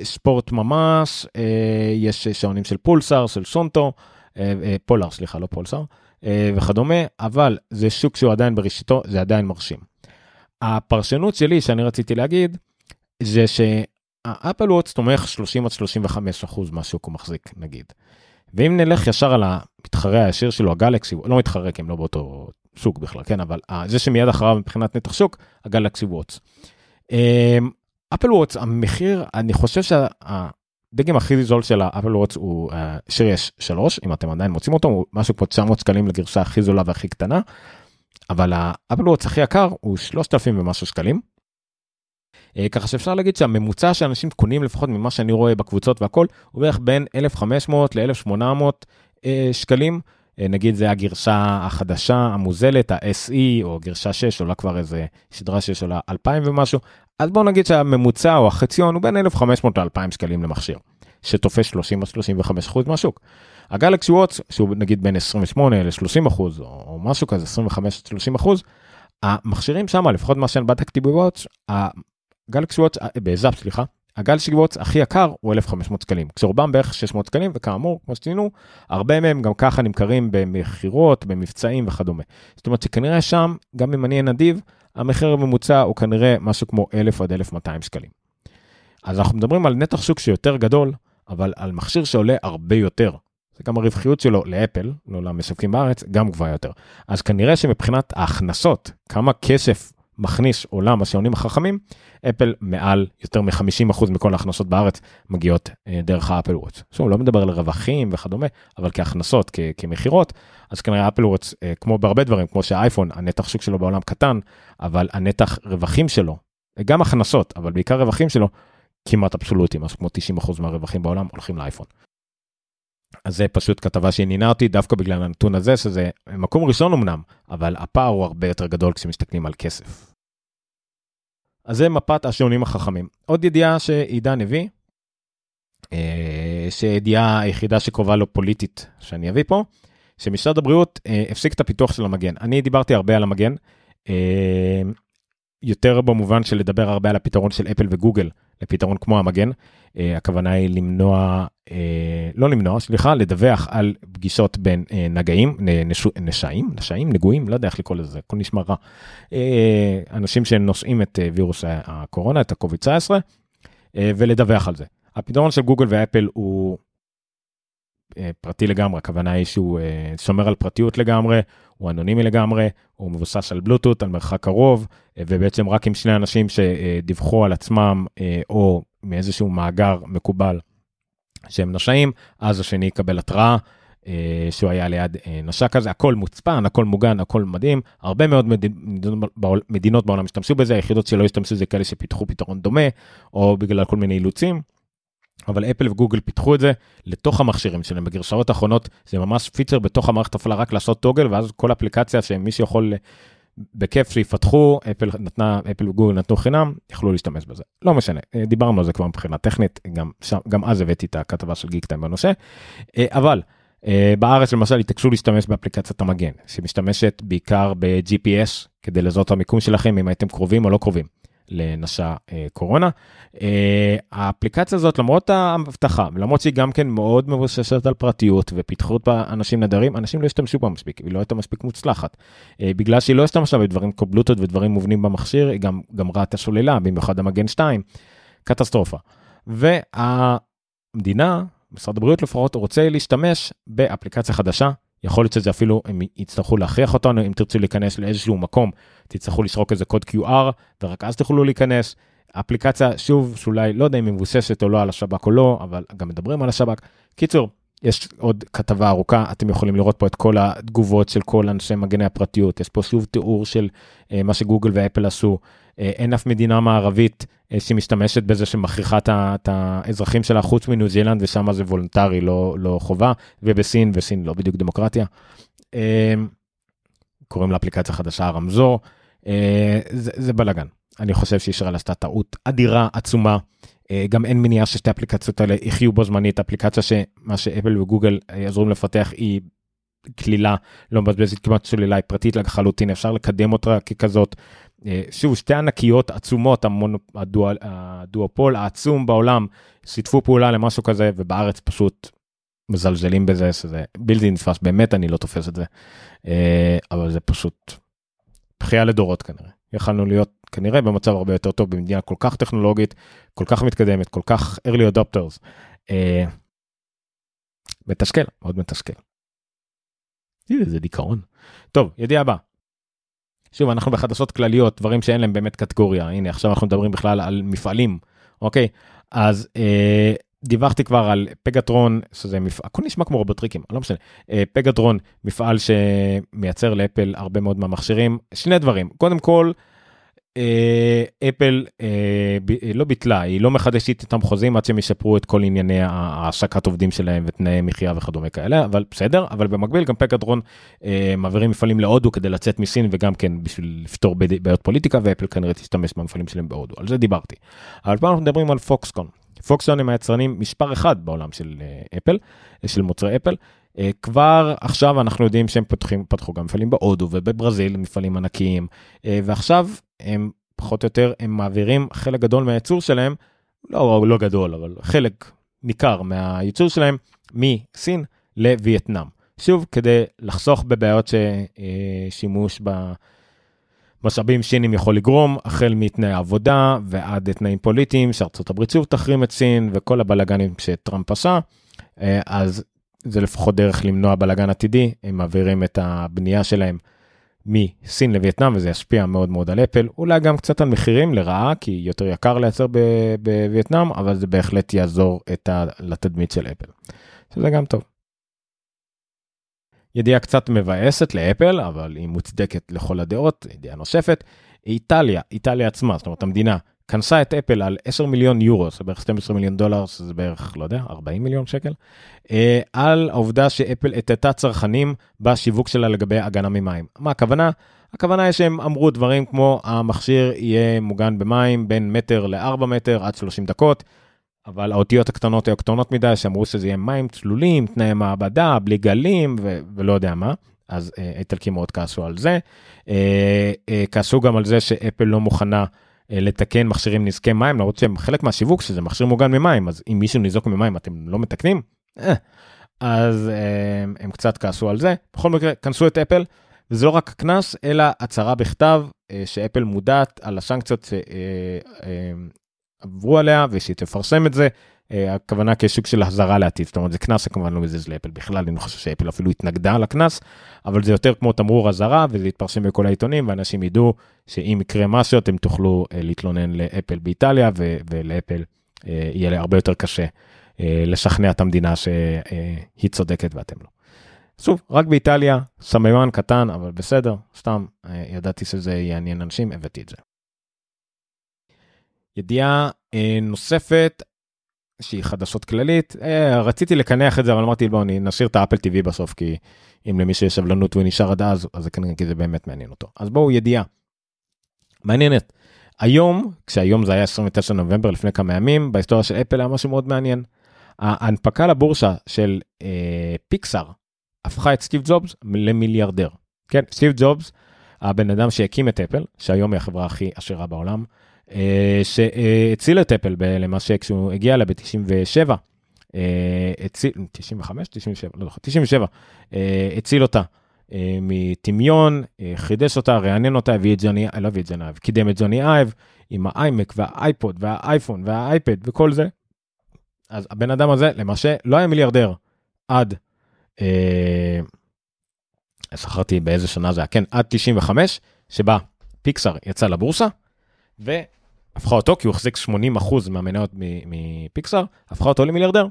ספורט ממש, אה, יש שעונים של פולסר, של סונטו, אה, אה, פולר, סליחה, לא פולסר, אה, וכדומה, אבל זה שוק שהוא עדיין בראשיתו, זה עדיין מרשים. הפרשנות שלי שאני רציתי להגיד, זה שהאפל וואטס תומך 30 עד 35 אחוז מהשוק הוא מחזיק נגיד. ואם נלך ישר על המתחרה הישיר שלו הגלקסי, לא מתחרה כי הם לא באותו שוק בכלל, כן, אבל uh, זה שמיד אחריו מבחינת נתח שוק, ה Galaxy Watch. Apple Watch, המחיר, אני חושב שהדגם הכי זול של ה Apple Watch הוא Series uh, 3, אם אתם עדיין מוצאים אותו, הוא משהו כמו 900 שקלים לגרסה הכי זולה והכי קטנה, אבל ה Apple Watch הכי יקר הוא 3,000 ומשהו שקלים. Uh, ככה שאפשר להגיד שהממוצע שאנשים קונים לפחות ממה שאני רואה בקבוצות והכל הוא בערך בין 1,500 ל-1,800 uh, שקלים אה, נגיד זה הגרשה החדשה המוזלת ה-SE או גרשה 6 עולה כבר איזה סדרה שיש עולה 2,000 ומשהו אז בוא נגיד שהממוצע או החציון הוא בין 1,500 ל-2,000 שקלים למכשיר שתופס 30 או 35 אחוז מהשוק. הגלקסי וואטס שהוא נגיד בין 28 ל-30 אחוז או משהו כזה 25 30 אחוז המכשירים שם לפחות מה שאני בדקתי בוואטס הגלקסי וואטס אה, בזאפ סליחה הגל שיגבוץ הכי יקר הוא 1,500 שקלים, כשרובם בערך 600 שקלים, וכאמור, כמו שציינו, הרבה מהם גם ככה נמכרים במכירות, במבצעים וכדומה. זאת אומרת שכנראה שם, גם אם אני אהיה נדיב, המחיר הממוצע הוא כנראה משהו כמו 1,000 עד 1,200 שקלים. אז אנחנו מדברים על נתח שוק שיותר גדול, אבל על מכשיר שעולה הרבה יותר. זה גם הרווחיות שלו לאפל, לא למשווקים בארץ, גם גבוהה יותר. אז כנראה שמבחינת ההכנסות, כמה כסף מכניס עולם השעונים החכמים, אפל מעל יותר מ-50% מכל ההכנסות בארץ מגיעות אה, דרך האפל וואץ'. שוב, לא מדבר על רווחים וכדומה, אבל כהכנסות, כמכירות, אז כנראה אפל וואץ', אה, כמו בהרבה דברים, כמו שהאייפון, הנתח שוק שלו בעולם קטן, אבל הנתח רווחים שלו, גם הכנסות, אבל בעיקר רווחים שלו, כמעט אבסולוטי, משהו כמו 90% מהרווחים בעולם הולכים לאייפון. אז זה פשוט כתבה שעניינה אותי דווקא בגלל הנתון הזה, שזה מקום ראשון אמנם, אבל הפער הוא הרבה יותר גדול כשמסתכלים על כסף. אז זה מפת השעונים החכמים. עוד ידיעה שעידן הביא, אה, שידיעה היחידה שקרובה לו פוליטית שאני אביא פה, שמשרד הבריאות אה, הפסיק את הפיתוח של המגן. אני דיברתי הרבה על המגן, אה, יותר במובן של לדבר הרבה על הפתרון של אפל וגוגל לפתרון כמו המגן. הכוונה היא למנוע, לא למנוע, סליחה, לדווח על פגישות בין uh, נגעים, נש, נשאים, נשאים, נגועים, לא יודע איך לקרוא לזה, הכל נשמע רע. Uh, אנשים שנושאים את uh, וירוס הקורונה, את ה-COVID-19, uh, ולדווח על זה. הפתרון של גוגל ואפל הוא אה, פרטי לגמרי, הכוונה היא שהוא אה, שומר על פרטיות לגמרי, הוא אנונימי לגמרי, הוא מבוסס על בלוטות, על מרחק קרוב, אה, ובעצם רק עם שני אנשים שדיווחו על עצמם או מאיזשהו מאגר מקובל שהם נשאים, אז השני יקבל התראה. שהוא היה ליד נשק כזה, הכל מוצפן, הכל מוגן, הכל מדהים, הרבה מאוד מדינות בעולם השתמשו בזה, היחידות שלא השתמשו זה כאלה שפיתחו פתרון דומה, או בגלל כל מיני אילוצים. אבל אפל וגוגל פיתחו את זה לתוך המכשירים שלהם בגרשאות האחרונות זה ממש פיצ'ר בתוך המערכת הפעלה רק לעשות טוגל ואז כל אפליקציה שמישהו יכול בכיף שיפתחו אפל נתנה אפל וגוגל נתנו חינם יכלו להשתמש בזה לא משנה דיברנו על זה כבר מבחינה טכנית גם שם גם אז הבאתי את הכתבה של גיק טיים בנושא אבל בארץ למשל התעקשו להשתמש באפליקציית המגן שמשתמשת בעיקר ב-GPS כדי לזהות המיקום שלכם אם הייתם קרובים או לא קרובים. לנשא אה, קורונה. אה, האפליקציה הזאת למרות ההבטחה ולמרות שהיא גם כן מאוד מבוססת על פרטיות ופיתחו בה אנשים נדרים אנשים לא השתמשו בה מספיק היא לא הייתה מספיק מוצלחת אה, בגלל שהיא לא השתמשה בדברים כמו בלוטות ודברים מובנים במכשיר היא גם גם ראתה שוללה במיוחד המגן 2 קטסטרופה. והמדינה משרד הבריאות לפחות רוצה להשתמש באפליקציה חדשה יכול להיות שזה אפילו הם יצטרכו להכריח אותנו אם תרצו להיכנס לאיזשהו מקום תצטרכו לסרוק איזה קוד QR ורק אז תוכלו להיכנס. אפליקציה שוב שאולי לא יודע אם היא מבוססת או לא על השב"כ או לא אבל גם מדברים על השב"כ. קיצור יש עוד כתבה ארוכה אתם יכולים לראות פה את כל התגובות של כל אנשי מגני הפרטיות יש פה שוב תיאור של uh, מה שגוגל ואפל עשו אין אף מדינה מערבית uh, שמשתמשת בזה שמכריחה את האזרחים שלה חוץ מניו זילנד ושם זה וולונטרי לא לא חובה ובסין וסין לא בדיוק דמוקרטיה. Uh, קוראים לאפליקציה חדשה רמזור uh, זה, זה בלאגן אני חושב שישראל עשתה טעות אדירה עצומה. אה, גם אין מניעה ששתי אפליקציות האלה יחיו בו זמנית אפליקציה שמה שאפל וגוגל עזרו לפתח היא כלילה לא מבזבזת כמעט שלילה היא פרטית לחלוטין אפשר לקדם אותה ככזאת. אה, שוב שתי ענקיות עצומות. הדואל, הדואופול העצום בעולם שיתפו פעולה למשהו כזה ובארץ פשוט מזלזלים בזה שזה בלתי נתפס באמת אני לא תופס את זה אה, אבל זה פשוט בכייה לדורות כנראה יכלנו להיות כנראה במצב הרבה יותר טוב במדינה כל כך טכנולוגית, כל כך מתקדמת, כל כך early adopters. אה, מתסכל, מאוד מתסכל. זה דיכאון. טוב, ידיעה הבאה. שוב, אנחנו בחדשות כלליות, דברים שאין להם באמת קטגוריה. הנה, עכשיו אנחנו מדברים בכלל על מפעלים, אוקיי? אז אה, דיווחתי כבר על פגטרון, שזה מפעל, הכל נשמע כמו רובוטריקים, לא משנה. אה, פגטרון, מפעל שמייצר לאפל הרבה מאוד מהמכשירים. שני דברים, קודם כל, אפל אה, לא ביטלה, היא לא מחדשת את החוזים עד שהם ישפרו את כל ענייני העסקת עובדים שלהם ותנאי מחיה וכדומה כאלה, אבל בסדר, אבל במקביל גם פקדרון אה, מעבירים מפעלים להודו כדי לצאת מסין וגם כן בשביל לפתור בעיות פוליטיקה ואפל כנראה תשתמש במפעלים שלהם בהודו, על זה דיברתי. אבל פה אנחנו מדברים על פוקסקון. פוקסקון הם היצרנים מספר אחד בעולם של אפל, של מוצרי אפל. כבר עכשיו אנחנו יודעים שהם פתחים, פתחו גם מפעלים בהודו ובברזיל, מפעלים ענקיים, ועכשיו הם פחות או יותר הם מעבירים חלק גדול מהייצור שלהם, לא, לא גדול, אבל חלק ניכר מהייצור שלהם מסין לווייטנאם. שוב, כדי לחסוך בבעיות ששימוש במשאבים שינים יכול לגרום, החל מתנאי עבודה ועד תנאים פוליטיים, שארצות הברית שוב תחרים את סין וכל הבלאגנים שטראמפ עשה, אז זה לפחות דרך למנוע בלאגן עתידי, הם מעבירים את הבנייה שלהם מסין לווייטנאם וזה ישפיע מאוד מאוד על אפל אולי גם קצת על מחירים לרעה כי יותר יקר לייצר בווייטנאם אבל זה בהחלט יעזור ה... לתדמית של אפל. שזה גם טוב. ידיעה קצת מבאסת לאפל אבל היא מוצדקת לכל הדעות ידיעה נוספת איטליה איטליה עצמה זאת אומרת המדינה כנסה את אפל על 10 מיליון יורו, זה בערך 12 מיליון דולר, זה בערך, לא יודע, 40 מיליון שקל, אה, על העובדה שאפל הטטה צרכנים בשיווק שלה לגבי הגנה ממים. מה הכוונה? הכוונה היא שהם אמרו דברים כמו המכשיר יהיה מוגן במים בין מטר ל-4 מטר עד 30 דקות, אבל האותיות הקטנות היו קטנות מדי, שאמרו שזה יהיה מים צלולים, תנאי מעבדה, בלי גלים ו- ולא יודע מה. אז אה, איטלקים מאוד כעסו על זה. אה, כעסו גם על זה שאפל לא מוכנה לתקן מכשירים נזקי מים למרות שהם חלק מהשיווק שזה מכשיר מוגן ממים אז אם מישהו ניזוק ממים אתם לא מתקנים. אה. אז אה, הם קצת כעסו על זה בכל מקרה כנסו את אפל וזה לא רק קנס אלא הצהרה בכתב שאפל מודעת על הסנקציות שעברו עליה ושהיא תפרסם את זה אה, הכוונה כשוק של החזרה לעתיד, זאת אומרת זה קנס שכמובן לא מזיז לאפל בכלל, אני לא חושב שאפל אפילו התנגדה לקנס, אבל זה יותר כמו תמרור אזהרה וזה יתפרסם בכל העיתונים ואנשים ידעו שאם יקרה משהו אתם תוכלו אה, להתלונן לאפל באיטליה ו- ולאפל אה, יהיה הרבה יותר קשה לשכנע את המדינה שהיא צודקת ואתם לא. שוב, רק באיטליה, סממן קטן, אבל בסדר, סתם ידעתי שזה יעניין אנשים, הבאתי את זה. ידיעה נוספת שהיא חדשות כללית אה, רציתי לקנח את זה אבל אמרתי בוא נשאיר את האפל TV בסוף כי אם למי שיש סבלנות ונשאר עד אז אז זה כנראה כי זה באמת מעניין אותו אז בואו ידיעה. מעניינת. היום כשהיום זה היה 29 נובמבר לפני כמה ימים בהיסטוריה של אפל היה משהו מאוד מעניין. ההנפקה לבורשה של אה, פיקסאר הפכה את סטיב ג'ובס למיליארדר. כן סטיב ג'ובס הבן אדם שהקים את אפל שהיום היא החברה הכי עשירה בעולם. אה, שהציל את אפל למעשה כשהוא הגיע אליה ב-97, 95, 97, לא זוכר, 97, אה, הציל אותה אה, מטמיון, חידש אותה, רענן אותה, הביא את ג'וני, לא הביא את ג'וני אייב, קידם את ג'וני אייב עם האיימק והאייפוד והאייפון והאייפד וכל זה. אז הבן אדם הזה למעשה לא היה מיליארדר עד, אה, זכרתי באיזה שנה זה היה, כן, עד 95, שבה פיקסאר יצא לבורסה, ו... הפכה אותו, כי הוא החזיק 80% מהמניות מפיקסאר, הפכה אותו למיליארדר.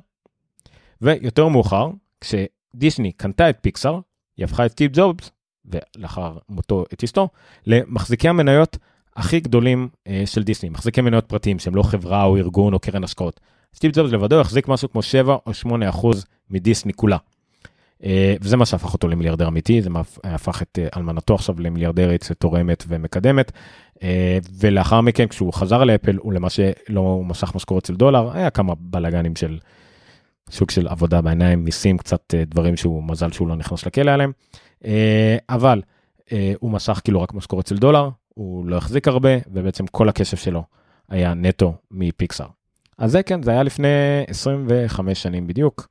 ויותר מאוחר, כשדיסני קנתה את פיקסאר, היא הפכה את סטיב ג'ובס, ולאחר מותו את אשתו, למחזיקי המניות הכי גדולים אה, של דיסני, מחזיקי מניות פרטיים שהם לא חברה או ארגון או קרן השקעות. סטיב ג'ובס לבדו החזיק משהו כמו 7 או 8 אחוז מדיסני כולה. אה, וזה מה שהפך אותו למיליארדר אמיתי, זה הפך את אה, אלמנתו עכשיו למיליארדרית תורמת ומקדמת. אה, ולאחר מכן כשהוא חזר לאפל הוא למעשה לא משך משכורת של דולר, היה כמה בלאגנים של סוג של עבודה בעיניים, מיסים, קצת דברים שהוא מזל שהוא לא נכנס לכלא עליהם. אבל הוא משך כאילו רק משכורת של דולר, הוא לא החזיק הרבה ובעצם כל הכסף שלו היה נטו מפיקסאר. אז זה כן, זה היה לפני 25 שנים בדיוק.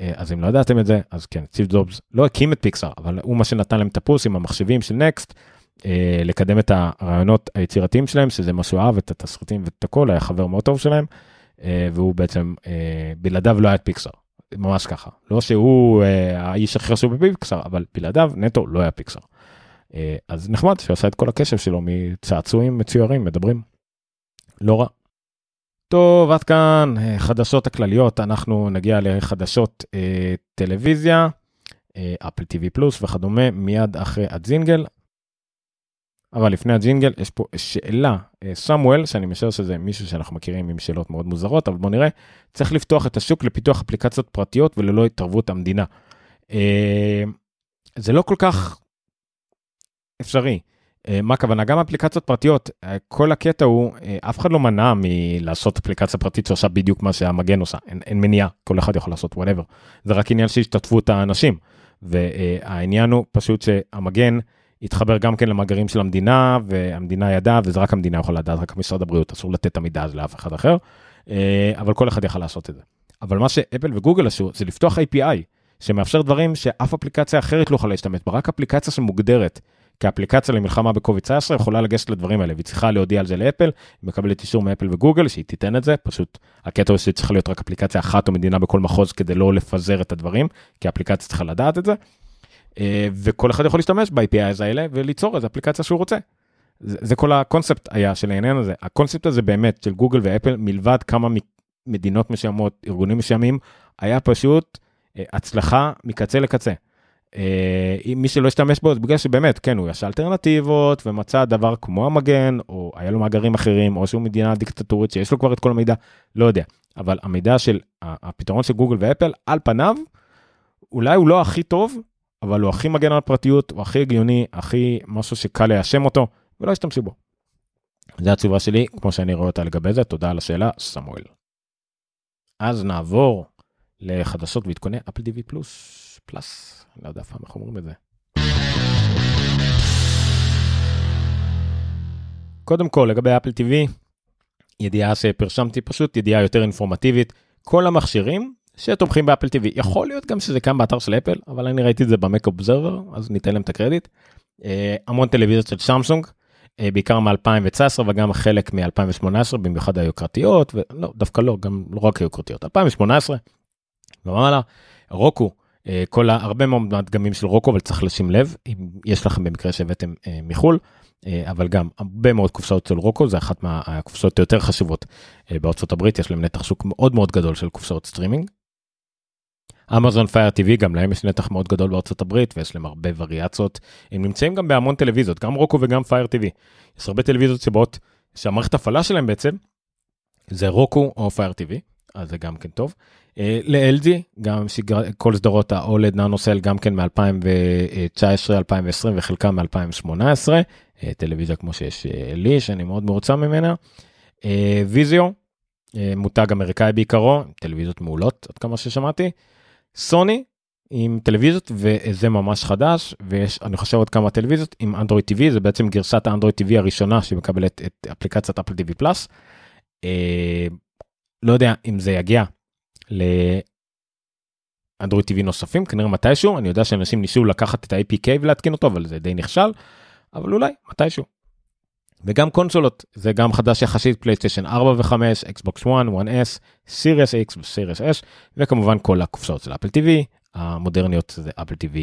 אה, אז אם לא ידעתם את זה, אז כן, סטיב ג'ובס לא הקים את פיקסאר, אבל הוא מה שנתן להם את הפוס עם המחשבים של נקסט, אה, לקדם את הרעיונות היצירתיים שלהם, שזה מה שהוא אהב, את התסריטים ואת הכל, היה חבר מאוד טוב שלהם, אה, והוא בעצם, בלעדיו לא היה את פיקסאר, ממש ככה. לא שהוא האיש הכי חשוב בפיקסאר, אבל בלעדיו נטו לא היה פיקסאר. אז נחמד שעשה את כל הקשב שלו מצעצועים מצוירים, מדברים. לא רע. טוב, עד כאן אה, חדשות הכלליות, אנחנו נגיע לחדשות אה, טלוויזיה, אה, אפל טיווי פלוס וכדומה, מיד אחרי הג'ינגל. אבל לפני הג'ינגל יש פה שאלה, אה, סמואל, שאני משער שזה מישהו שאנחנו מכירים עם שאלות מאוד מוזרות, אבל בוא נראה, צריך לפתוח את השוק לפיתוח אפליקציות פרטיות וללא התערבות המדינה. אה, זה לא כל כך אפשרי. אה, מה הכוונה? גם אפליקציות פרטיות, כל הקטע הוא, אף אחד לא מנע מלעשות אפליקציה פרטית שעושה בדיוק מה שהמגן עושה, אין, אין מניעה, כל אחד יכול לעשות whatever. זה רק עניין של השתתפות האנשים, והעניין הוא פשוט שהמגן יתחבר גם כן למאגרים של המדינה, והמדינה ידעה, וזה רק המדינה יכולה לדעת, רק משרד הבריאות, אסור לתת את המידע הזה לאף אחד אחר, אבל כל אחד יכול לעשות את זה. אבל מה שאפל וגוגל עשו, זה לפתוח API, שמאפשר דברים שאף אפליקציה אחרת לא יכולה להשתמש בה, רק אפליקציה שמוגדרת כאפליקציה למלחמה בקוביד 19 יכולה לגשת לדברים האלה והיא צריכה להודיע על זה לאפל, היא מקבלת אישור מאפל וגוגל שהיא תיתן את זה, פשוט הקטע הוא שצריכה להיות רק אפליקציה אחת או מדינה בכל מחוז כדי לא לפזר את הדברים, כי האפליקציה צריכה לדעת את זה. אה, וכל אחד יכול להשתמש ב-APIs האלה וליצור איזה אפליקציה שהוא רוצה. זה, זה כל הקונספט היה של העניין הזה. הקונספט הזה באמת של גוגל ואפל, מלבד כמה מדינות מסוימות, ארגונים מסוימים, היה פשוט אה, הצלחה מקצה לקצה. אה, מי שלא השתמש בו זה בגלל שבאמת כן הוא יש אלטרנטיבות ומצא דבר כמו המגן או היה לו מאגרים אחרים או שהוא מדינה דיקטטורית שיש לו כבר את כל המידע לא יודע אבל המידע של הפתרון של גוגל ואפל על פניו אולי הוא לא הכי טוב אבל הוא הכי מגן על הפרטיות הוא הכי הגיוני הכי משהו שקל ליישם אותו ולא השתמשו בו. זה התשובה שלי כמו שאני רואה אותה לגבי זה תודה על השאלה סמואל. אז נעבור לחדשות ועדכוני אפל טיווי פלוס פלאס. לא יודע פעם איך אומרים את זה. קודם כל לגבי אפל TV, ידיעה שפרשמתי פשוט, ידיעה יותר אינפורמטיבית, כל המכשירים שתומכים באפל TV, יכול להיות גם שזה קם באתר של אפל, אבל אני ראיתי את זה במק אובזרבר, אז ניתן להם את הקרדיט. אה, המון טלוויזיות של סמסונג, אה, בעיקר מ-2019 וגם חלק מ-2018, במיוחד היוקרתיות, ולא, דווקא לא, גם לא רק היוקרתיות, 2018 ומעלה, רוקו אה, כל הרבה מאוד מהדגמים של רוקו אבל צריך לשים לב אם יש לכם במקרה שהבאתם מחול אבל גם הרבה מאוד קופסאות של Roku זה אחת מהקופסאות היותר חשובות בארצות הברית יש להם נתח שוק מאוד מאוד גדול של קופסאות סטרימינג. Amazon Fire TV גם להם יש נתח מאוד גדול בארצות הברית ויש להם הרבה וריאציות הם נמצאים גם בהמון טלוויזיות גם Roku וגם Fire TV. יש הרבה טלוויזיות שבאות שהמערכת הפעלה שלהם בעצם זה Roku או Fire TV אז זה גם כן טוב. אה, ל-LG, גם שגר... כל סדרות ה-OLED ננוסל גם כן מ-2019, 2020 וחלקם מ-2018, אה, טלוויזיה כמו שיש אה, לי, שאני מאוד מרוצה ממנה. ויזיו, מותג אמריקאי בעיקרו, טלוויזיות מעולות, עד כמה ששמעתי. סוני, עם טלוויזיות וזה ממש חדש ויש אני חושב עוד כמה טלוויזיות עם אנדרואיד TV זה בעצם גרסת האנדרואיד TV הראשונה שמקבלת את אפליקציית אפל TV פלאס. אה, לא יודע אם זה יגיע לאנדרואיד TV נוספים כנראה מתישהו אני יודע שאנשים ניסו לקחת את ה-APK ולהתקין אותו אבל זה די נכשל אבל אולי מתישהו. וגם קונסולות זה גם חדש יחסית פלייסטיישן 4 ו5 אקסבוקס 1 1s סיריוס x וסיריוס s וכמובן כל הקופסאות של אפל TV המודרניות זה אפל TV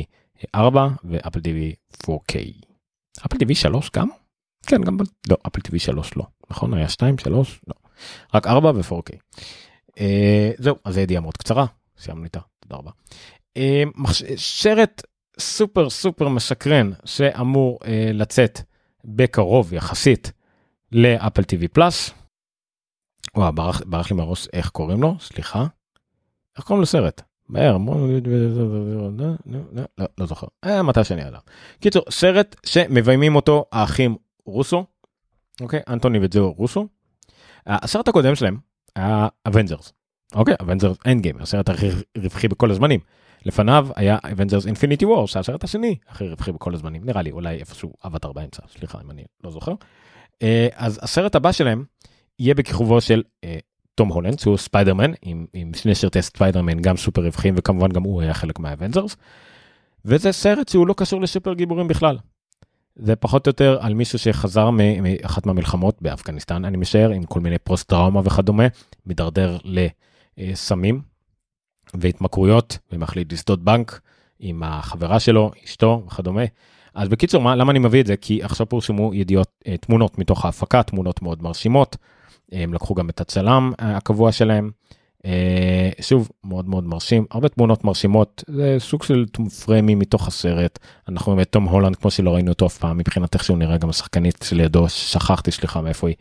4 ואפל TV 4K. אפל TV 3 גם? כן גם לא אפל TV 3 לא נכון היה 2 3 לא רק 4 ו4K. אה, זהו, אז זו ידיעה מאוד קצרה, סיימנו איתה, תודה רבה. אה, שרת סופר סופר משקרן שאמור אה, לצאת בקרוב יחסית לאפל TV פלאס. וואו, ברח, ברח לי מהראש איך קוראים לו, סליחה. איך קוראים לסרט? מהר, לא זוכר, מתי שאני יודע. קיצור, סרט שמביימים אותו האחים רוסו, אוקיי, אנטוני וג'ו רוסו. הסרט הקודם שלהם היה אבנג'רס. אוקיי, אבנג'רס Endgame, הסרט הכי רווחי בכל הזמנים. לפניו היה אבנג'רס Infinity War, שהסרט השני הכי רווחי בכל הזמנים, נראה לי, אולי איפשהו אבטר באמצע, סליחה אם אני לא זוכר. אה, אז הסרט הבא שלהם יהיה בכיכובו של אה, תום הולנד, שהוא ספיידרמן, עם, עם שני סרטי ספיידרמן גם סופר רווחיים, וכמובן גם הוא היה חלק מהאבנג'רס. וזה סרט שהוא לא קשור לסופר גיבורים בכלל. זה פחות או יותר על מישהו שחזר מאחת מהמלחמות באפגניסטן אני משער עם כל מיני פוסט טראומה וכדומה מידרדר לסמים והתמכרויות ומחליט לסדות בנק עם החברה שלו אשתו וכדומה. אז בקיצור מה למה אני מביא את זה? כי עכשיו פורסמו ידיעות אה, תמונות מתוך ההפקה תמונות מאוד מרשימות. הם לקחו גם את הצלם אה, הקבוע שלהם. אה, שוב מאוד מאוד מרשים. הרבה תמונות מרשימות. זה סוג של פרמי מתוך הסרט. אנחנו רואים את תום הולנד כמו שלא ראינו אותו אף פעם מבחינת איך שהוא נראה גם השחקנית שלידו שכחתי סליחה מאיפה היא.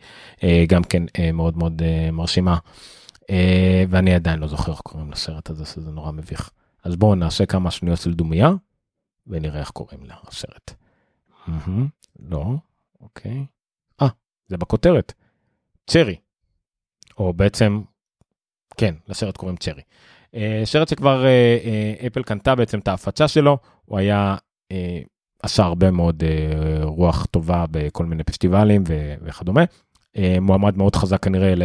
גם כן מאוד מאוד מרשימה ואני עדיין לא זוכר איך קוראים לסרט הזה שזה נורא מביך אז בואו נעשה כמה שניות של דומייה ונראה איך קוראים לסרט. לא אוקיי אה זה בכותרת צ'רי או בעצם כן, לסרט קוראים צ'רי. אה, סרט שכבר אה, אה, אפל קנתה בעצם את ההפצה שלו, הוא היה, עשה הרבה מאוד רוח טובה בכל מיני פסטיבלים וכדומה. מועמד מאוד חזק כנראה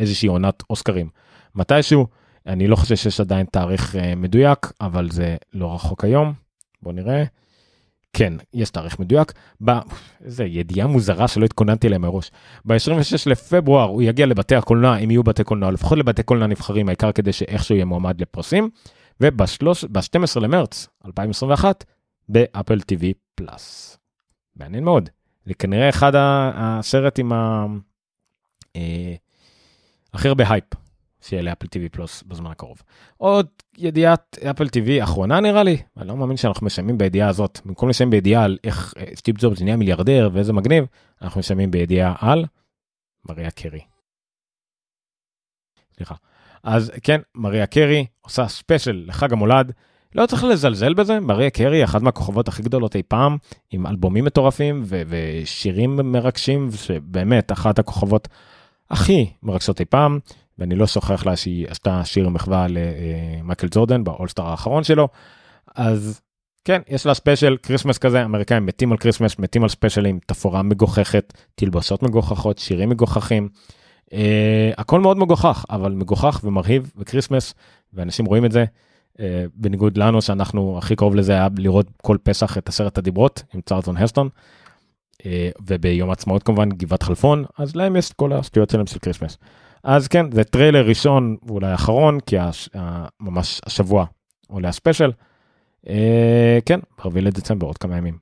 לאיזושהי עונת אוסקרים מתישהו. אני לא חושב שיש עדיין תאריך מדויק, אבל זה לא רחוק היום. בוא נראה. כן, יש תאריך מדויק. איזה ידיעה מוזרה שלא התכוננתי אליה מראש. ב-26 לפברואר הוא יגיע לבתי הקולנוע, אם יהיו בתי קולנוע, לפחות לבתי קולנוע נבחרים, העיקר כדי שאיכשהו יהיה מועמד לפרסים. וב-12 למרץ 2021 באפל TV פלאס. מעניין מאוד. זה כנראה אחד הסרט עם ה... הכי הרבה הייפ שיהיה לאפל TV פלוס בזמן הקרוב. עוד ידיעת אפל TV אחרונה נראה לי, אני לא מאמין שאנחנו מסיימים בידיעה הזאת, במקום לסיים בידיעה על איך אה, סטיב ג'ובס נהיה מיליארדר ואיזה מגניב, אנחנו מסיימים בידיעה על מריה קרי. סליחה. אז כן, מריה קרי עושה ספיישל לחג המולד. לא צריך לזלזל בזה, מריה קרי אחת מהכוכבות הכי גדולות אי פעם, עם אלבומים מטורפים ו- ושירים מרגשים, שבאמת אחת הכוכבות הכי מרגשות אי פעם, ואני לא שוכח לה שהיא עשתה שיר מחווה למייקל ג'ורדן באולסטאר האחרון שלו. אז כן, יש לה ספיישל Christmas כזה, אמריקאים מתים על Christmas, מתים על ספיישלים, תפאורה מגוחכת, תלבושות מגוחכות, שירים מגוחכים. אה, הכל מאוד מגוחך, אבל מגוחך ומרהיב ו Christmas, ואנשים רואים את זה. אה, בניגוד לנו שאנחנו הכי קרוב לזה היה לראות כל פסח את עשרת הדיברות עם צ'ארלטון הסטון. אה, וביום העצמאות כמובן גבעת חלפון, אז להם יש כל השטויות שלהם של Christmas. אז כן, זה טריילר ראשון ואולי אחרון, כי הש, ממש השבוע עולה הספיישל. אה, כן, ב-4 לדצמבר, עוד כמה ימים.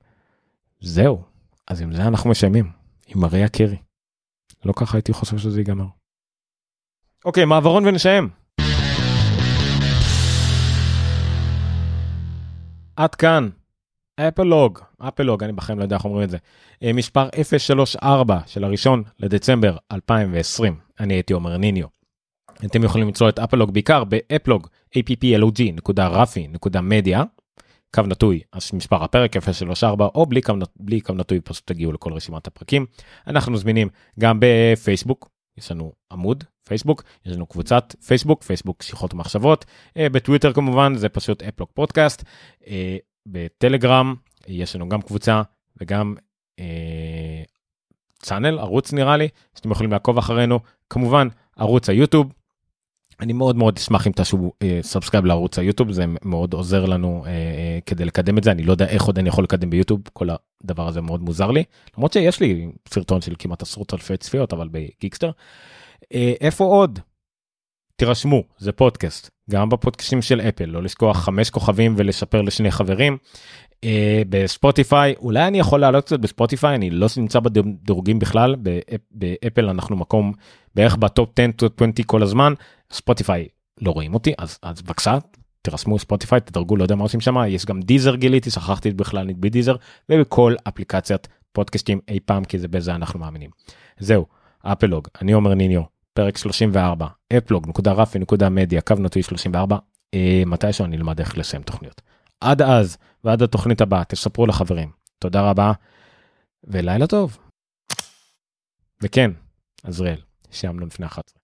זהו, אז עם זה אנחנו מסיימים, עם מריה קרי. לא ככה הייתי חושב שזה ייגמר. אוקיי, מעברון ונסיים. עד כאן, אפלוג, אפלוג, אני בחיים לא יודע איך אומרים את זה. אה, מספר 034 של הראשון לדצמבר 2020. אני הייתי אומר ניניו. אתם יכולים למצוא את אפלוג בעיקר באפלוג, applog.רפי.מדיה, קו נטוי, אז מספר הפרק 034, או בלי קו, בלי קו נטוי פשוט תגיעו לכל רשימת הפרקים. אנחנו זמינים גם בפייסבוק, יש לנו עמוד פייסבוק, יש לנו קבוצת פייסבוק, פייסבוק שיחות ומחשבות, אה, בטוויטר כמובן זה פשוט אפלוג פודקאסט, אה, בטלגרם יש לנו גם קבוצה וגם channel, ערוץ נראה לי, שאתם יכולים לעקוב אחרינו, כמובן ערוץ היוטיוב. אני מאוד מאוד אשמח אם תעשו subscribe אה, לערוץ היוטיוב זה מאוד עוזר לנו אה, אה, כדי לקדם את זה אני לא יודע איך עוד אני יכול לקדם ביוטיוב כל הדבר הזה מאוד מוזר לי למרות שיש לי סרטון של כמעט עשרות אלפי צפיות אבל בגיקסטר. אה, איפה עוד? תירשמו זה פודקאסט גם בפודקאסטים של אפל לא לשכוח חמש כוכבים ולספר לשני חברים. אה, בספוטיפיי אולי אני יכול לעלות קצת בספוטיפיי אני לא נמצא בדירוגים בכלל באפ, באפל אנחנו מקום בערך בטופ 10 to 20 כל הזמן. ספוטיפיי לא רואים אותי אז אז בבקשה תרשמו ספוטיפיי תדרגו לא יודע מה עושים שם יש גם דיזר גיליתי שכחתי בכלל לגבי דיזר ובכל אפליקציית פודקאסטים אי פעם כי זה בזה אנחנו מאמינים. זהו אפלוג אני אומר ניניו פרק 34 אפלוג נקודה רפי נקודה מדיה קו נוטי 34 אה, מתישהו אני אלמד איך לסיים תוכניות. עד אז ועד התוכנית הבאה תספרו לחברים תודה רבה ולילה טוב. וכן עזריאל סיימנו לפני 11.